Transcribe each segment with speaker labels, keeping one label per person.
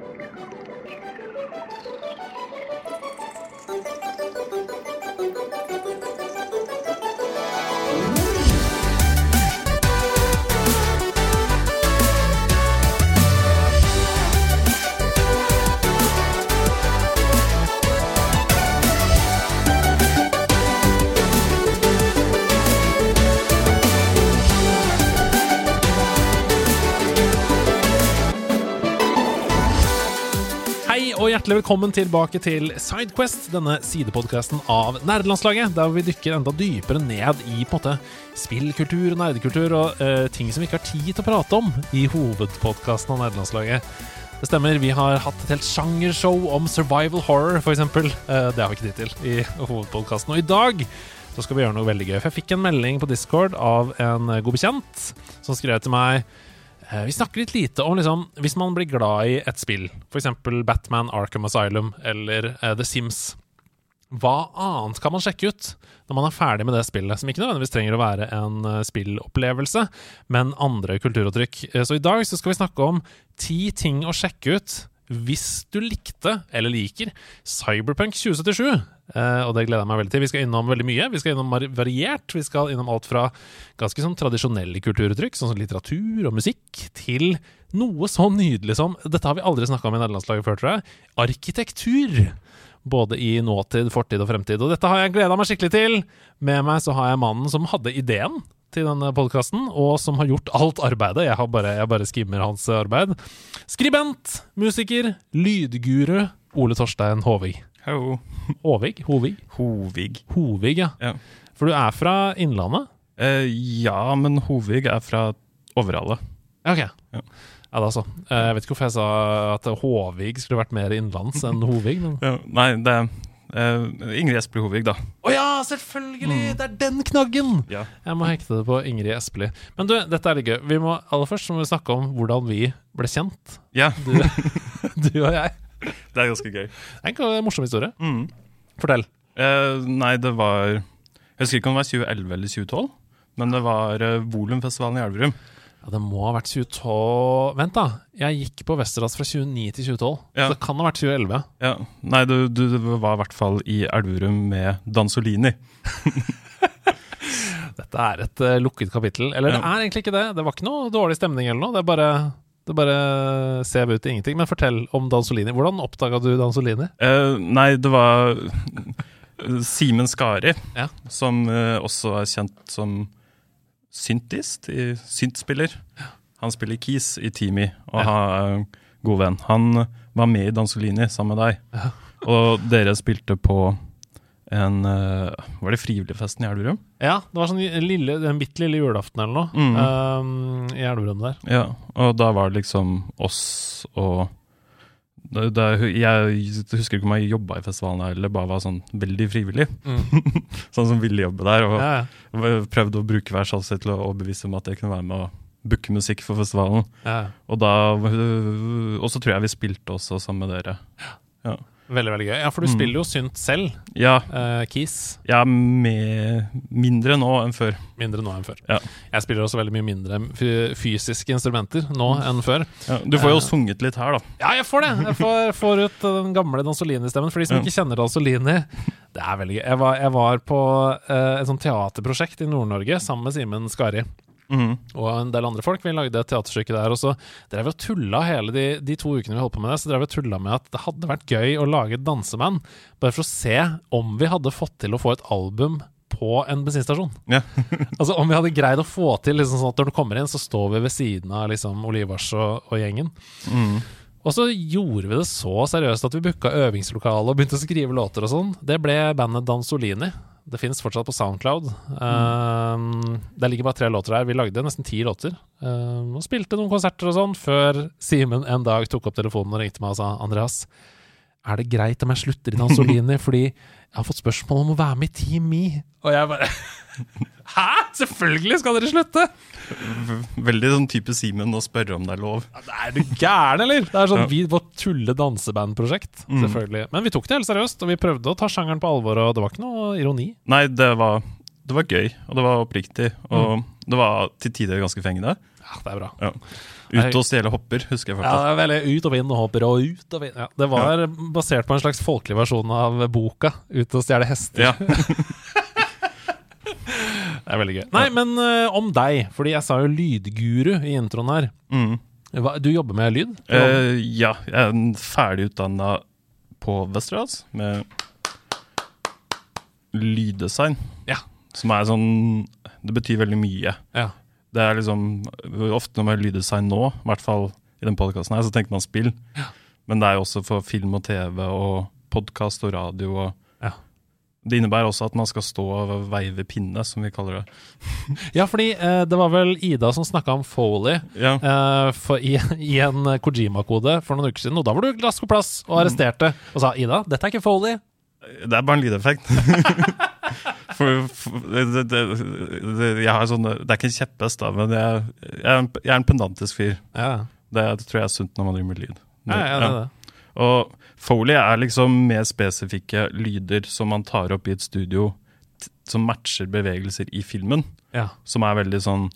Speaker 1: Thank you. Hjertelig velkommen tilbake til Sidequest, denne sidepodkasten av nerdelandslaget, der vi dykker enda dypere ned i på en måte spillkultur og nerdekultur og uh, ting som vi ikke har tid til å prate om i hovedpodkasten av nerdelandslaget. Det stemmer, vi har hatt et helt sjangershow om survival horror, f.eks. Uh, det har vi ikke tid til i hovedpodkasten. Og i dag så skal vi gjøre noe veldig gøy. For jeg fikk en melding på Discord av en god bekjent som skrev til meg Eh, Vi snakker litt lite om liksom, hvis man blir glad i et spill, f.eks. Batman Arkham Asylum eller uh, The Sims. Hva annet kan man sjekke ut når man er ferdig med det spillet, som ikke nødvendigvis trenger å være en eh, spillopplevelse, men andre kulturuttrykk? Eh, Så i dag så skal vi snakke om ti ting å sjekke ut hvis du likte, eller liker, Cyberpunk 2077. Eh, og det gleder jeg meg veldig til. Vi skal innom veldig mye. Vi skal innom variert. Vi skal innom alt fra ganske sånn tradisjonelle kulturuttrykk, sånn som litteratur og musikk, til noe så nydelig som Dette har vi aldri snakka om i nederlandslaget før, tror jeg. Arkitektur. Både i nåtid, fortid og fremtid. Og dette har jeg gleda meg skikkelig til. Med meg så har jeg mannen som hadde ideen til denne podkasten, og som har gjort alt arbeidet. Jeg, har bare, jeg bare skimmer hans arbeid. Skribent, musiker, lydguru Ole Torstein Håvig.
Speaker 2: Hello.
Speaker 1: Håvig? Hovig?
Speaker 2: Hovig.
Speaker 1: Hovig, ja.
Speaker 2: Ja.
Speaker 1: For du er fra Innlandet?
Speaker 2: Eh, ja, men Hovig er fra Overhalla.
Speaker 1: Ok.
Speaker 2: Ja.
Speaker 1: Ja, da så. Eh, Jeg vet ikke hvorfor jeg sa at Håvig skulle vært mer innenlands enn Hovig. Men...
Speaker 2: Ja, nei, det eh, Ingrid Espelid Hovig, da.
Speaker 1: Å ja, selvfølgelig! Det er den knaggen!
Speaker 2: Ja.
Speaker 1: Jeg må hekte det på Ingrid Espelid. Men du, dette er litt gøy. Vi må, aller først må vi snakke om hvordan vi ble kjent.
Speaker 2: ja,
Speaker 1: Du, du og jeg.
Speaker 2: det er ganske gøy.
Speaker 1: Det er en morsom historie.
Speaker 2: Mm.
Speaker 1: Fortell.
Speaker 2: Uh, nei, det var Jeg husker ikke om det var 2011 eller 2012, men det var uh, Volumfestivalen i Elverum.
Speaker 1: Ja, Det må ha vært 2012 Vent, da. Jeg gikk på Westerdals fra 2009 til 2012.
Speaker 2: Ja.
Speaker 1: Så det kan ha vært 2011.
Speaker 2: Ja, Nei, du, du, du var i hvert fall i Elverum med Dansolini.
Speaker 1: Dette er et uh, lukket kapittel. Eller det er egentlig ikke det. Det var ikke noe dårlig stemning eller noe. Det er bare, det bare ser ut til ingenting. Men fortell om Dansolini. Hvordan oppdaga du Dansolini?
Speaker 2: Uh, nei, det var Simen Skari,
Speaker 1: Ja.
Speaker 2: som uh, også er kjent som syntist, i syntspiller. Han spiller keys i Teamy og
Speaker 1: Ja.
Speaker 2: har en god venn. Han var med i Dansolini sammen med deg,
Speaker 1: Ja.
Speaker 2: og dere spilte på en eh, Var det Frivilligfesten i Elverum?
Speaker 1: Ja, det var sånn lille, en bitte lille julaften eller noe
Speaker 2: mm.
Speaker 1: um, i Elverum der.
Speaker 2: Ja, og da var det liksom oss og da, Jeg husker ikke om jeg jobba i festivalen eller bare var sånn veldig frivillig. sånn som ville jobbe der. Og
Speaker 1: Ja, ja.
Speaker 2: prøvde å bruke hver sjanse til å overbevise om at jeg kunne være med og booke musikk for festivalen.
Speaker 1: ja.
Speaker 2: Og da Og så tror jeg vi spilte også sammen med dere.
Speaker 1: Veldig, veldig gøy. Ja, for du
Speaker 2: Mm.
Speaker 1: spiller jo synt selv,
Speaker 2: Ja,
Speaker 1: uh, Keys.
Speaker 2: med mindre nå enn før.
Speaker 1: Mindre nå enn før.
Speaker 2: Ja.
Speaker 1: Jeg spiller også veldig mye mindre fysiske instrumenter nå enn før.
Speaker 2: Ja, du får jo
Speaker 1: uh,
Speaker 2: sunget litt her, da.
Speaker 1: Ja, jeg får det! Jeg får, får ut den gamle Dansolini-stemmen. For de som
Speaker 2: Ja.
Speaker 1: ikke kjenner Dansolini, det er veldig gøy. Jeg var, jeg var på uh, et sånt teaterprosjekt i Nord-Norge sammen med Simen Skari
Speaker 2: Mhm.
Speaker 1: og en del andre folk. Vi lagde et teaterstykke der, og så drev vi og tulla hele de, de to ukene vi holdt på med det. Så drev vi og tulla med at det hadde vært gøy å lage et danseband, bare for å se om vi hadde fått til å få et album på en bensinstasjon.
Speaker 2: Ja.
Speaker 1: altså Om vi hadde greid å få til liksom sånn at når du kommer inn, så står vi ved siden av liksom Olivars og, og gjengen.
Speaker 2: Mm.
Speaker 1: Og så gjorde vi det så seriøst at vi booka øvingslokale og begynte å skrive låter og sånn. Det ble bandet Dansolini. Det fins fortsatt på Soundcloud. Um, det ligger bare tre låter der. Vi lagde nesten ti låter. Um, og spilte noen konserter og sånn, før Simen en dag tok opp telefonen og ringte meg og sa Andreas, er det greit om jeg slutter i Dansolini fordi jeg har fått spørsmål om å være med i Team Me? Og jeg bare Hæ?! Selvfølgelig skal dere slutte!
Speaker 2: Veldig sånn type Simen å spørre om det er lov.
Speaker 1: Ja, Er du gæren, eller? Det er sånn
Speaker 2: Ja.
Speaker 1: vi, vårt tulle dansebandprosjekt.
Speaker 2: Mm.
Speaker 1: Selvfølgelig. Men vi tok det helt seriøst, og vi prøvde å ta sjangeren på alvor, og det var ikke noe ironi.
Speaker 2: Nei, det var, det var gøy, og det var oppriktig. Og
Speaker 1: Mm.
Speaker 2: Det var til tider ganske fengende.
Speaker 1: Ja, det er bra.
Speaker 2: Ja. Ut og stjele hopper, husker jeg
Speaker 1: Ja, det er veldig ut og vinne hopper og ut og vinne. Ja, det var basert på en slags folkelig versjon av boka 'Ut og stjele hester'.
Speaker 2: Ja.
Speaker 1: Det er veldig gøy. Nei, men uh, om deg, fordi jeg sa jo lydguru i introen her.
Speaker 2: Mm.
Speaker 1: Hva, du jobber med lyd?
Speaker 2: Uh, ja, jeg er ferdig utdanna på Vesterålen med lyddesign.
Speaker 1: Ja.
Speaker 2: Som er sånn Det betyr veldig mye.
Speaker 1: ja.
Speaker 2: Det er liksom Ofte når man lyder lyddesign nå, i hvert fall i den podkasten her, så tenker man spill. Men det er jo også for film og TV og podkast og radio og
Speaker 1: Ja.
Speaker 2: Det innebærer også at man skal stå og veive pinne, som vi kaller det.
Speaker 1: ja, fordi eh, det var vel Ida som snakka om Foley
Speaker 2: Ja,
Speaker 1: eh, for, i, i en Kojima-kode for noen uker siden. Og da var du raskt på plass og arresterte og sa Ida, dette er ikke Foley.
Speaker 2: Det er bare en lydeffekt. for, for det, det, det, jeg har sånne, det er ikke en kjepphest, da, men jeg, jeg, er en, jeg er en pendantisk fyr.
Speaker 1: Ja,
Speaker 2: Det, tror jeg er sunt når man driver med lyd.
Speaker 1: ja, ja, det er det.
Speaker 2: Og Foley er liksom mer spesifikke lyder som man tar opp i et studio som matcher bevegelser i filmen.
Speaker 1: Ja.
Speaker 2: Som er veldig sånn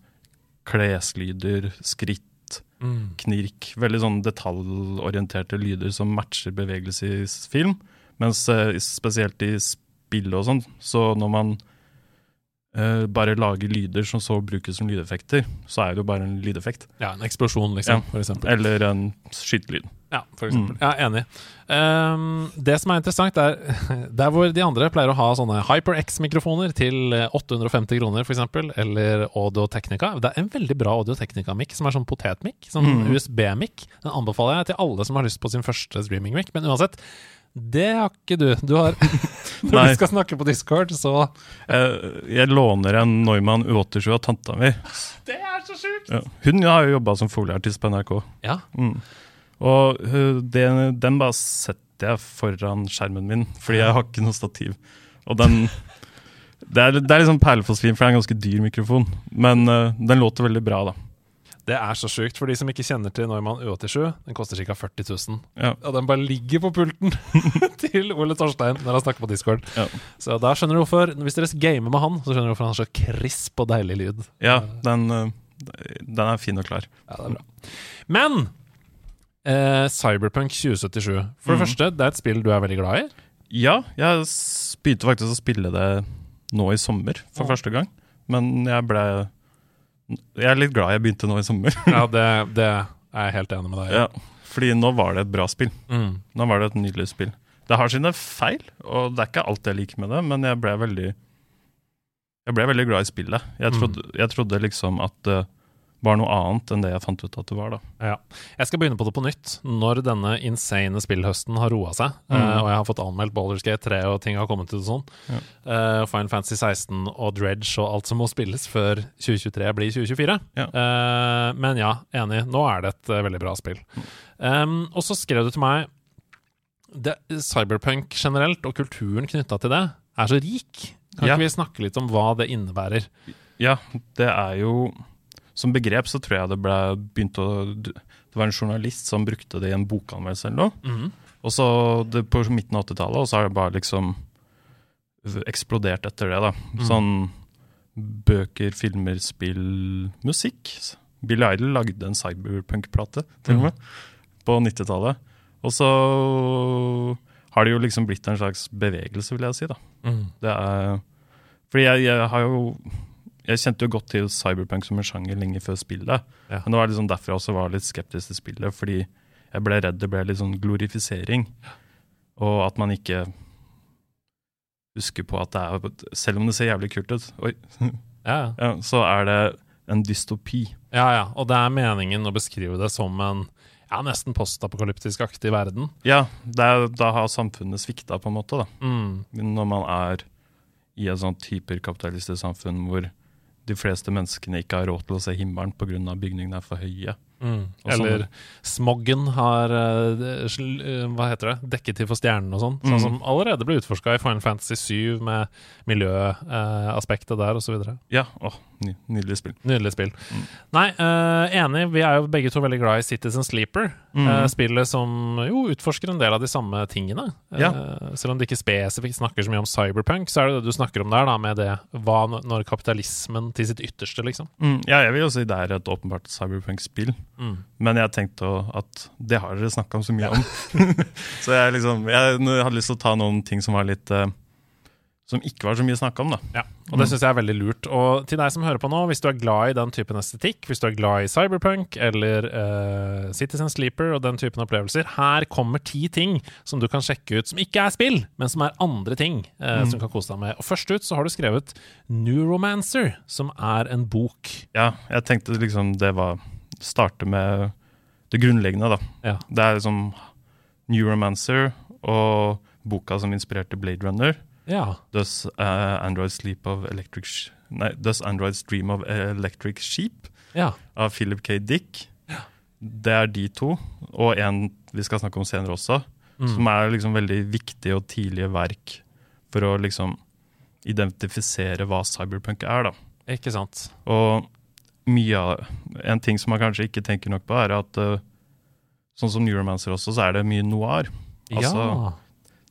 Speaker 2: kleslyder, skritt,
Speaker 1: Mm.
Speaker 2: knirk. Veldig sånn detaljorienterte lyder som matcher bevegelser i film. Mens eh, spesielt i spill og sånn, så når man uh, bare lager lyder som så brukes som lydeffekter, så er det jo bare en lydeffekt.
Speaker 1: ja, en eksplosjon, liksom,
Speaker 2: Ja.
Speaker 1: for eksempel.
Speaker 2: Eller en skytelyd.
Speaker 1: Ja, for eksempel.
Speaker 2: Mm.
Speaker 1: Ja, enig. Um, det som er interessant, er der hvor de andre pleier å ha sånne HyperX-mikrofoner til eh, 850 kroner, f.eks., eller Audio Technica. Det er en veldig bra Audio Technica-mic, som er sånn potetmic, sånn
Speaker 2: Mm.
Speaker 1: USB-mic. Den anbefaler jeg til alle som har lyst på sin første streaming-mic, men uansett. Det har ikke du. Du har Når vi skal snakke på Discord, så
Speaker 2: jeg, jeg låner en Neumann U87 av tanta mi.
Speaker 1: Det er så sjukt!
Speaker 2: Ja. Hun har jo jobba som folieartist på NRK.
Speaker 1: Ja.
Speaker 2: Mm. Og uh, det, den bare setter jeg foran skjermen min, fordi jeg har ikke noe stativ. Og den Det er, det er liksom perlefossfin, for det er en ganske dyr mikrofon. Men uh, den låter veldig bra, da.
Speaker 1: Det er så sjukt. For de som ikke kjenner til Neumann U87, den koster ca. 40 000.
Speaker 2: Ja.
Speaker 1: Og den bare ligger på pulten til Ole Torstein når han snakker på Discord.
Speaker 2: Ja.
Speaker 1: Så da skjønner du hvorfor Hvis dere gamer med han, så skjønner du hvorfor han har så krisp og deilig lyd.
Speaker 2: Ja, den, uh, den er fin og klar.
Speaker 1: Ja, det er bra. Men eh, Cyberpunk 2077 For det
Speaker 2: mm.
Speaker 1: første, det er et spill du er veldig glad i.
Speaker 2: Ja, jeg begynte faktisk å spille det nå i sommer for
Speaker 1: oh.
Speaker 2: første gang. Men jeg ble Jeg er litt glad jeg begynte nå i sommer.
Speaker 1: Ja, det, det er jeg helt enig med deg i.
Speaker 2: Ja, fordi nå var det et bra spill.
Speaker 1: Mm.
Speaker 2: Nå var det et nydelig spill. Det har sine feil, og det er ikke alt jeg liker med det, men jeg ble veldig Jeg ble veldig glad i spillet. Jeg
Speaker 1: Mm.
Speaker 2: trodde, jeg trodde liksom at det var noe annet enn det jeg fant ut at det var, da.
Speaker 1: Ja. Jeg skal begynne på det på nytt når denne insane spillhøsten har roa seg.
Speaker 2: Mm.
Speaker 1: uh, og jeg har fått anmeldt Baldur's Gate 3 og ting har kommet ut og sånn.
Speaker 2: Ja.
Speaker 1: Uh, Final Fantasy 16 og Dredge og alt som må spilles før 2023 blir 2024.
Speaker 2: Ja.
Speaker 1: Uh, men ja, enig. Nå er det et eh, veldig bra spill. Um, og så skrev du til meg det, Cyberpunk generelt, og kulturen knytta til det, er så rik. Kan ikke vi snakke litt om hva det innebærer?
Speaker 2: Ja, det er jo Som begrep så tror jeg det ble begynt å Det var en journalist som brukte det i en bokanmeldelse eller noe.
Speaker 1: Mhm.
Speaker 2: Og så det, på midten av 80-tallet, og så har det bare liksom eksplodert etter det, da.
Speaker 1: Mm.
Speaker 2: Sånn bøker, filmer, spill, musikk. Bill Idol lagde en cyberpunk-plate, til og med, på 90-tallet. Og så har det jo liksom blitt en slags bevegelse, vil jeg si, da.
Speaker 1: Mm.
Speaker 2: Det er Fordi jeg, jeg har jo Jeg kjente jo godt til cyberpunk som en sjanger lenge før spillet.
Speaker 1: Ja.
Speaker 2: Men det var liksom derfor jeg også var litt skeptisk til spillet, fordi jeg ble redd det ble litt sånn glorifisering. Og at man ikke husker på at det er Selv om det ser jævlig kult ut, oi,
Speaker 1: Ja, ja.
Speaker 2: så er det en dystopi.
Speaker 1: Ja, ja, og det er meningen å beskrive det som en ja, nesten postapokalyptisk-aktig verden.
Speaker 2: Ja, er, da har samfunnet svikta, på en måte. da.
Speaker 1: Mm.
Speaker 2: Når man er i et sånt hyperkapitalistisk samfunn hvor de fleste menneskene ikke har råd til å se himmelen pga. bygningene er for høye.
Speaker 1: Mm.
Speaker 2: Og sånn-
Speaker 1: Eller smoggen har eh, eh, hva heter det, Dekketid for stjernene og sånn. Sånn
Speaker 2: Mm.
Speaker 1: som allerede ble utforska i Final Fantasy 7 med miljøaspektet der osv.
Speaker 2: Ja, åh, ny, nydelig spill.
Speaker 1: Nydelig spill.
Speaker 2: Mm.
Speaker 1: Nei, eh, enig. Vi er jo begge to veldig glad i Citizen Sleeper.
Speaker 2: Mm.
Speaker 1: eh, spillet som jo utforsker en del av de samme tingene. Eh,
Speaker 2: Ja.
Speaker 1: selv om det ikke spesifikt snakker så mye om cyberpunk, så er det det du snakker om der, da, med det hva når kapitalismen til sitt ytterste, liksom.
Speaker 2: Mm, ja, jeg vil jo si det er et åpenbart cyberpunk-spill.
Speaker 1: Mm.
Speaker 2: Men jeg tenkte at det har dere snakka så mye om. så jeg liksom Jeg hadde lyst til å ta noen ting som var litt eh, Som ikke var så mye snakka om, da.
Speaker 1: Ja, og det syns jeg er veldig lurt. Og til deg som hører på nå, hvis du er glad i den typen estetikk, hvis du er glad i cyberpunk eller uh, Citizen Sleeper og den typen opplevelser, her kommer ti ting som du kan sjekke ut som ikke er spill, men som er andre ting eh, som du kan kose deg med. Og først ut så har du skrevet Neuromancer, som er en bok.
Speaker 2: Ja, jeg tenkte liksom det var Starte med det grunnleggende, da.
Speaker 1: Ja.
Speaker 2: Det er liksom Neuromancer og boka som inspirerte Blade Runner.
Speaker 1: Ja.
Speaker 2: Does uh, Android sleep of electric sh Nei, Does Androids dream of electric sheep?
Speaker 1: ja.
Speaker 2: Av Philip K. Dick. Det er de to, og en vi skal snakke om senere også,
Speaker 1: Mm.
Speaker 2: som er liksom veldig viktige og tidlige verk for å liksom identifisere hva cyberpunk er, da.
Speaker 1: Ikke sant.
Speaker 2: Og mye av En ting som man kanskje ikke tenker nok på, er at uh, sånn som Neuromancer også, så er det mye noir. Altså
Speaker 1: ja.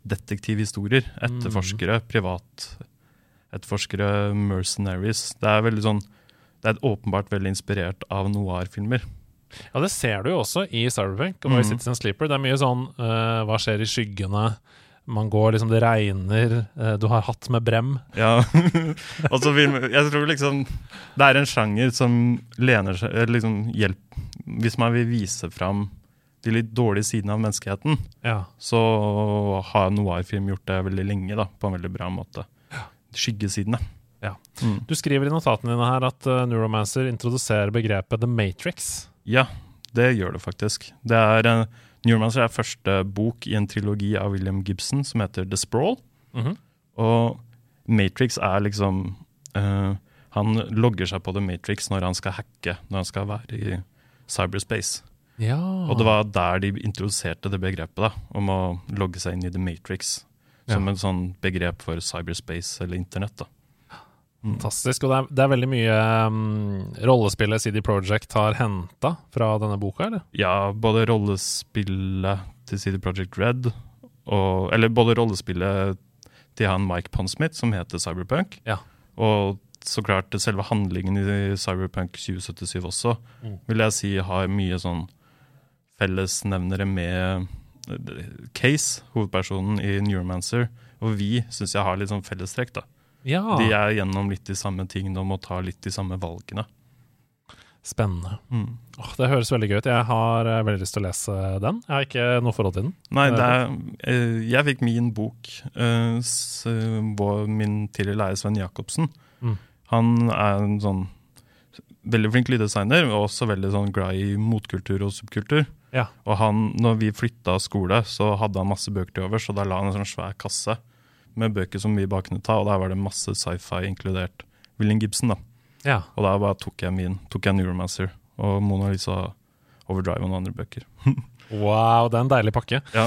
Speaker 2: detektivhistorier. Etterforskere, privat etterforskere, mercenaries. Det er veldig sånn Det er åpenbart veldig inspirert av noir-filmer.
Speaker 1: Ja, det ser du jo også i Cyberpunk og i
Speaker 2: Mhm.
Speaker 1: Citizen Sleeper. Det er mye sånn uh, Hva skjer i skyggene? Man går liksom, det regner, eh, du har hatt med brem.
Speaker 2: Ja. og så vil Jeg tror liksom Det er en sjanger som lener seg liksom hjelp Hvis man vil vise fram de litt dårlige sidene av menneskeheten,
Speaker 1: Ja.
Speaker 2: så har noir-film gjort det veldig lenge, da, på en veldig bra måte. Skyggesidene.
Speaker 1: Ja.
Speaker 2: Mm.
Speaker 1: Du skriver i notatene dine her at uh, Neuromancer introduserer begrepet The Matrix.
Speaker 2: Ja, det gjør det faktisk. Det er uh, Neuromancer er første bok i en trilogi av William Gibson som heter The Sprawl.
Speaker 1: Mhm.
Speaker 2: Og Matrix er liksom uh, Han logger seg på The Matrix når han skal hacke, når han skal være i cyberspace.
Speaker 1: Ja.
Speaker 2: Og det var der de introduserte det begrepet, da, om å logge seg inn i The Matrix. Som
Speaker 1: Ja.
Speaker 2: en sånn begrep for cyberspace eller internett. da.
Speaker 1: Fantastisk. Og det er, det er veldig mye um, rollespillet CD Project har henta fra denne boka, eller?
Speaker 2: Ja, både rollespillet til CD Projekt Red, og, eller både rollespillet til han Mike Ponsmith, som heter Cyberpunk,
Speaker 1: Ja.
Speaker 2: og så klart selve handlingen i Cyberpunk 2077 også,
Speaker 1: Mm.
Speaker 2: vil jeg si har mye sånn fellesnevnere med eh, Case, hovedpersonen i Neuromancer, og vi syns jeg har litt sånn fellestrekk. da.
Speaker 1: Ja.
Speaker 2: De er gjennom litt de samme tingene og må ta litt de samme valgene.
Speaker 1: Spennende.
Speaker 2: Mm.
Speaker 1: Oh, det høres veldig gøy ut. Jeg har eh, veldig lyst til å lese den. Jeg har ikke noe forhold til den.
Speaker 2: Nei, det er, uh, jeg fikk min bok. uh, s- min tidligere lærer Sven Jacobsen.
Speaker 1: Mm.
Speaker 2: Han er en sånn veldig flink lyddesigner, og også veldig sånn glad i motkultur og subkultur.
Speaker 1: Ja.
Speaker 2: Og han, når vi flytta skole, så hadde han masse bøker til overs, og da la han en sånn svær kasse med bøker som vi bare kunne ta, og der var det masse sci-fi, inkludert William Gibson. da.
Speaker 1: Ja.
Speaker 2: Og da bare tok jeg min, tok jeg Neuromancer og Mona Lisa Overdrive og noen andre bøker.
Speaker 1: Wow, det er en deilig pakke.
Speaker 2: Ja.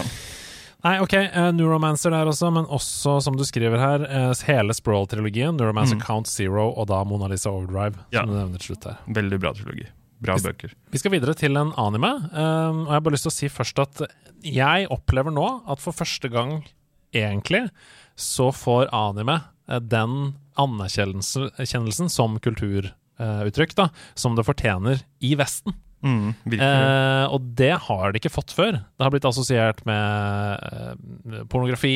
Speaker 1: Nei, ok, uh, Neuromancer der også, men også, som du skriver her, uh, hele Sprawl-trilogien. Neuromancer
Speaker 2: Mm.
Speaker 1: Count Zero og da Mona Lisa Overdrive,
Speaker 2: Ja.
Speaker 1: som du nevner til slutt her.
Speaker 2: Veldig bra trilogi. Bra
Speaker 1: vi,
Speaker 2: bøker.
Speaker 1: Vi skal videre til en anime, Um, og jeg har bare lyst til å si først at jeg opplever nå at for første gang, egentlig, så får anime eh, den anerkjennelsen som kulturuttrykk, da, som det fortjener i Vesten.
Speaker 2: Mm.
Speaker 1: Eh, og det har det ikke fått før. Det har blitt assosiert med eh, pornografi,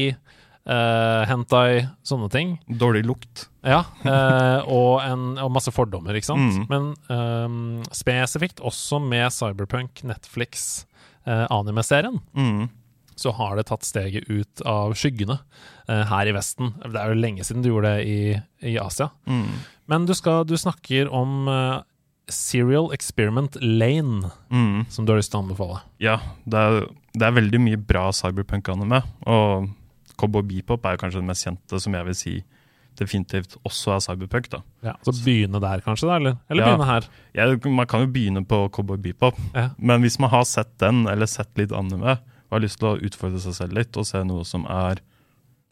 Speaker 1: eh, hentai, sånne ting.
Speaker 2: Dårlig lukt.
Speaker 1: Ja, eh, og, en, og masse fordommer, ikke sant?
Speaker 2: Mm.
Speaker 1: Men eh, spesifikt også med Cyberpunk, Netflix, anime-serien,
Speaker 2: Mm.
Speaker 1: Så har det tatt steget ut av skyggene eh, her i Vesten. Det er jo lenge siden du gjorde det i, i Asia.
Speaker 2: Mm.
Speaker 1: Men du, skal, du snakker om eh, Serial Experiment Lane,
Speaker 2: Mm.
Speaker 1: som du har lyst til å anbefale.
Speaker 2: Ja, det er, det er veldig mye bra cyberpunk-anime. Og Cowboy Bebop er kanskje den mest kjente, som jeg vil si definitivt også er cyberpunk. da.
Speaker 1: Ja, så begynne der, kanskje? da, Eller, eller
Speaker 2: Ja.
Speaker 1: begynne her?
Speaker 2: Ja, man kan jo begynne på Cowboy Bebop,
Speaker 1: Ja.
Speaker 2: men hvis man har sett den, eller sett litt anime, og har lyst til å utfordre seg selv litt, og se noe som er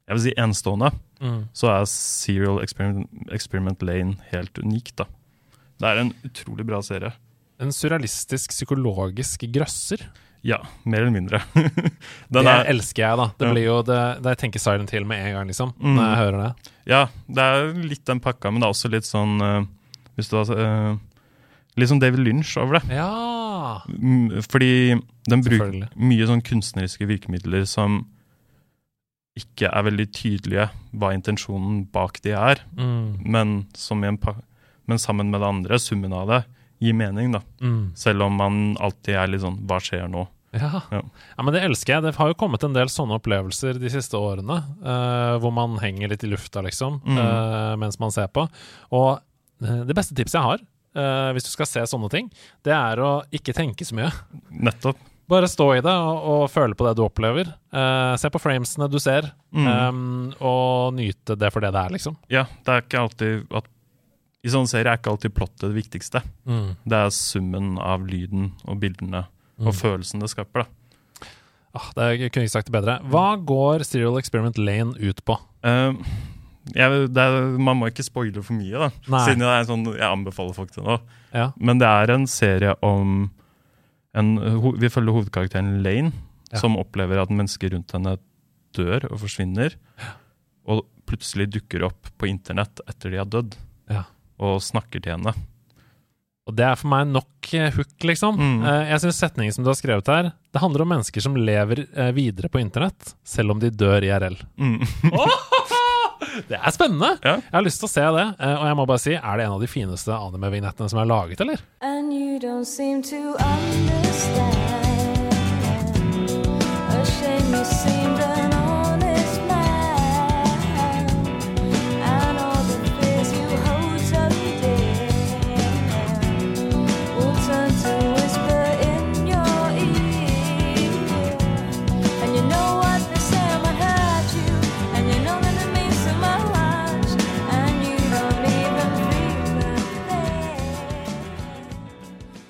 Speaker 2: jeg vil si enestående,
Speaker 1: Mm.
Speaker 2: så er Serial Experiment, Experiment Lane helt unikt. da. Det er en utrolig bra serie.
Speaker 1: En surrealistisk, psykologisk grøsser.
Speaker 2: Ja, mer eller mindre.
Speaker 1: det
Speaker 2: er,
Speaker 1: elsker jeg, da. Det blir jo det, det Jeg tenker Silent Hill med en gang, liksom.
Speaker 2: Mm.
Speaker 1: Når jeg hører det.
Speaker 2: ja, det er litt den pakka, men det er også litt sånn uh, Hvis du har uh, Litt sånn David Lynch over det.
Speaker 1: Ja! Ja!
Speaker 2: Mm, Fordi den bruker mye sånn kunstneriske virkemidler som ikke er veldig tydelige hva intensjonen bak de er,
Speaker 1: Mm.
Speaker 2: men, som i en pa men sammen med det andre, summen av det, gir mening. da.
Speaker 1: Mm.
Speaker 2: Selv om man alltid er litt sånn Hva skjer nå?
Speaker 1: Ja.
Speaker 2: Ja.
Speaker 1: ja, men det elsker jeg. Det har jo kommet en del sånne opplevelser de siste årene, uh, hvor man henger litt i lufta, liksom,
Speaker 2: Mm.
Speaker 1: uh, mens man ser på. Og eh, det beste tipset jeg har, eh, hvis du skal se sånne ting, det er å ikke tenke så mye.
Speaker 2: Nettopp.
Speaker 1: Bare stå i det og, og føle på det du opplever. Uh, se på framesene du ser,
Speaker 2: Mm.
Speaker 1: um, og nyte det for det det er, liksom.
Speaker 2: Ja, det er ikke alltid at I sånne serier er ikke alltid plottet det viktigste.
Speaker 1: Mm.
Speaker 2: Det er summen av lyden og bildene og
Speaker 1: Mm.
Speaker 2: følelsen det skaper. da.
Speaker 1: Ah, det jeg ikke sagt det bedre. Hva går Serial Experiment Lane ut på?
Speaker 2: Eh, jeg, det er, man må ikke spoile for mye, da.
Speaker 1: Nei.
Speaker 2: siden det er sånn jeg anbefaler folk til nå.
Speaker 1: Ja.
Speaker 2: Men det er en serie om en, Vi følger hovedkarakteren Lane,
Speaker 1: Ja.
Speaker 2: som opplever at mennesker rundt henne dør og forsvinner. Og plutselig dukker opp på internett etter de har dødd,
Speaker 1: Ja.
Speaker 2: og snakker til henne.
Speaker 1: Og det er for meg nok eh, hook, liksom.
Speaker 2: Mm.
Speaker 1: Eh, jeg syns setningen som du har skrevet her, det handler om mennesker som lever eh, videre på internett, selv om de dør IRL.
Speaker 2: Mm.
Speaker 1: Det er spennende!
Speaker 2: Ja.
Speaker 1: Jeg har lyst til å se det. eh, og jeg må bare si, er det en av de fineste anime-vignettene som er laget, eller?
Speaker 3: And you don't seem to understand. A shame you seemed an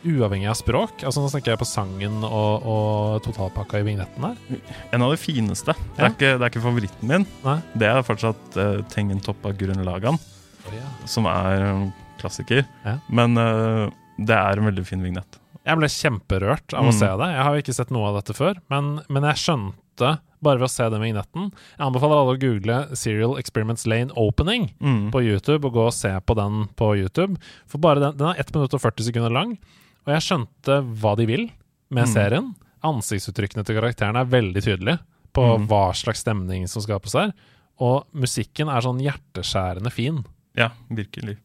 Speaker 1: Uavhengig av språk. Altså Nå snakker jeg på sangen og, og totalpakka i vignetten her.
Speaker 2: En av de fineste. Det er, ikke, det er ikke favoritten min.
Speaker 1: Nei?
Speaker 2: Det er fortsatt uh, Tengen Toppa oh, ja. som er um, klassiker.
Speaker 1: Ja.
Speaker 2: Men uh, det er en veldig fin vignett.
Speaker 1: Jeg ble kjemperørt av å
Speaker 2: Mm.
Speaker 1: se det. Jeg har jo ikke sett noe av dette før, men, men jeg skjønte bare ved å se den vignetten Jeg anbefaler alle å google Serial Experiments Lane Opening
Speaker 2: Mm.
Speaker 1: på YouTube og gå og se på den på YouTube. For bare den, den er 1 minutt og 40 sekunder lang, og jeg skjønte hva de vil med
Speaker 2: Mm.
Speaker 1: serien. Ansiktsuttrykkene til karakterene er veldig tydelige på
Speaker 2: Mm.
Speaker 1: hva slags stemning som skapes her. Og musikken er sånn hjerteskjærende fin.
Speaker 2: Ja, virkelig.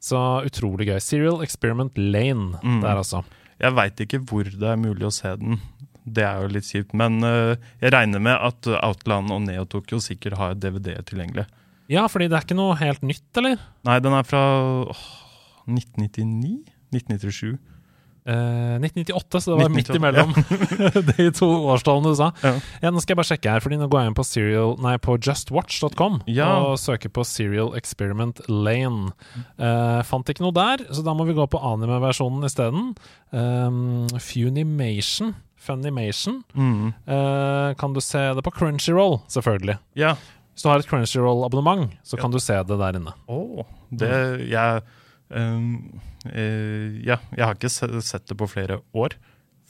Speaker 1: Så utrolig gøy. Serial Experiment Lane
Speaker 2: Mm.
Speaker 1: der, altså.
Speaker 2: Jeg veit ikke hvor det er mulig å se den. Det er jo litt kjipt. Men uh, jeg regner med at Outland og Neo Tokyo sikkert har DVD tilgjengelig.
Speaker 1: Ja, fordi det er ikke noe helt nytt, eller?
Speaker 2: Nei, den er fra åh, 1999? 1997?
Speaker 1: Eh, 1998, så det var midt imellom ja. de to årstallene du sa.
Speaker 2: Ja.
Speaker 1: Ja, Nå skal jeg bare sjekke her, fordi nå går jeg inn på, serial, nei, på justwatch.com og søker på Serial Experiment Lane. Uh, fant ikke noe der, så da må vi gå på anime-versjonen isteden. Um, Funimation. Funimation.
Speaker 2: Mm.
Speaker 1: Uh, kan du se det på Crunchyroll, selvfølgelig.
Speaker 2: Ja.
Speaker 1: Hvis du har et Crunchyroll-abonnement, så kan du se det der inne.
Speaker 2: Oh, det Jeg eh, Ja, jeg har ikke sett det på flere år.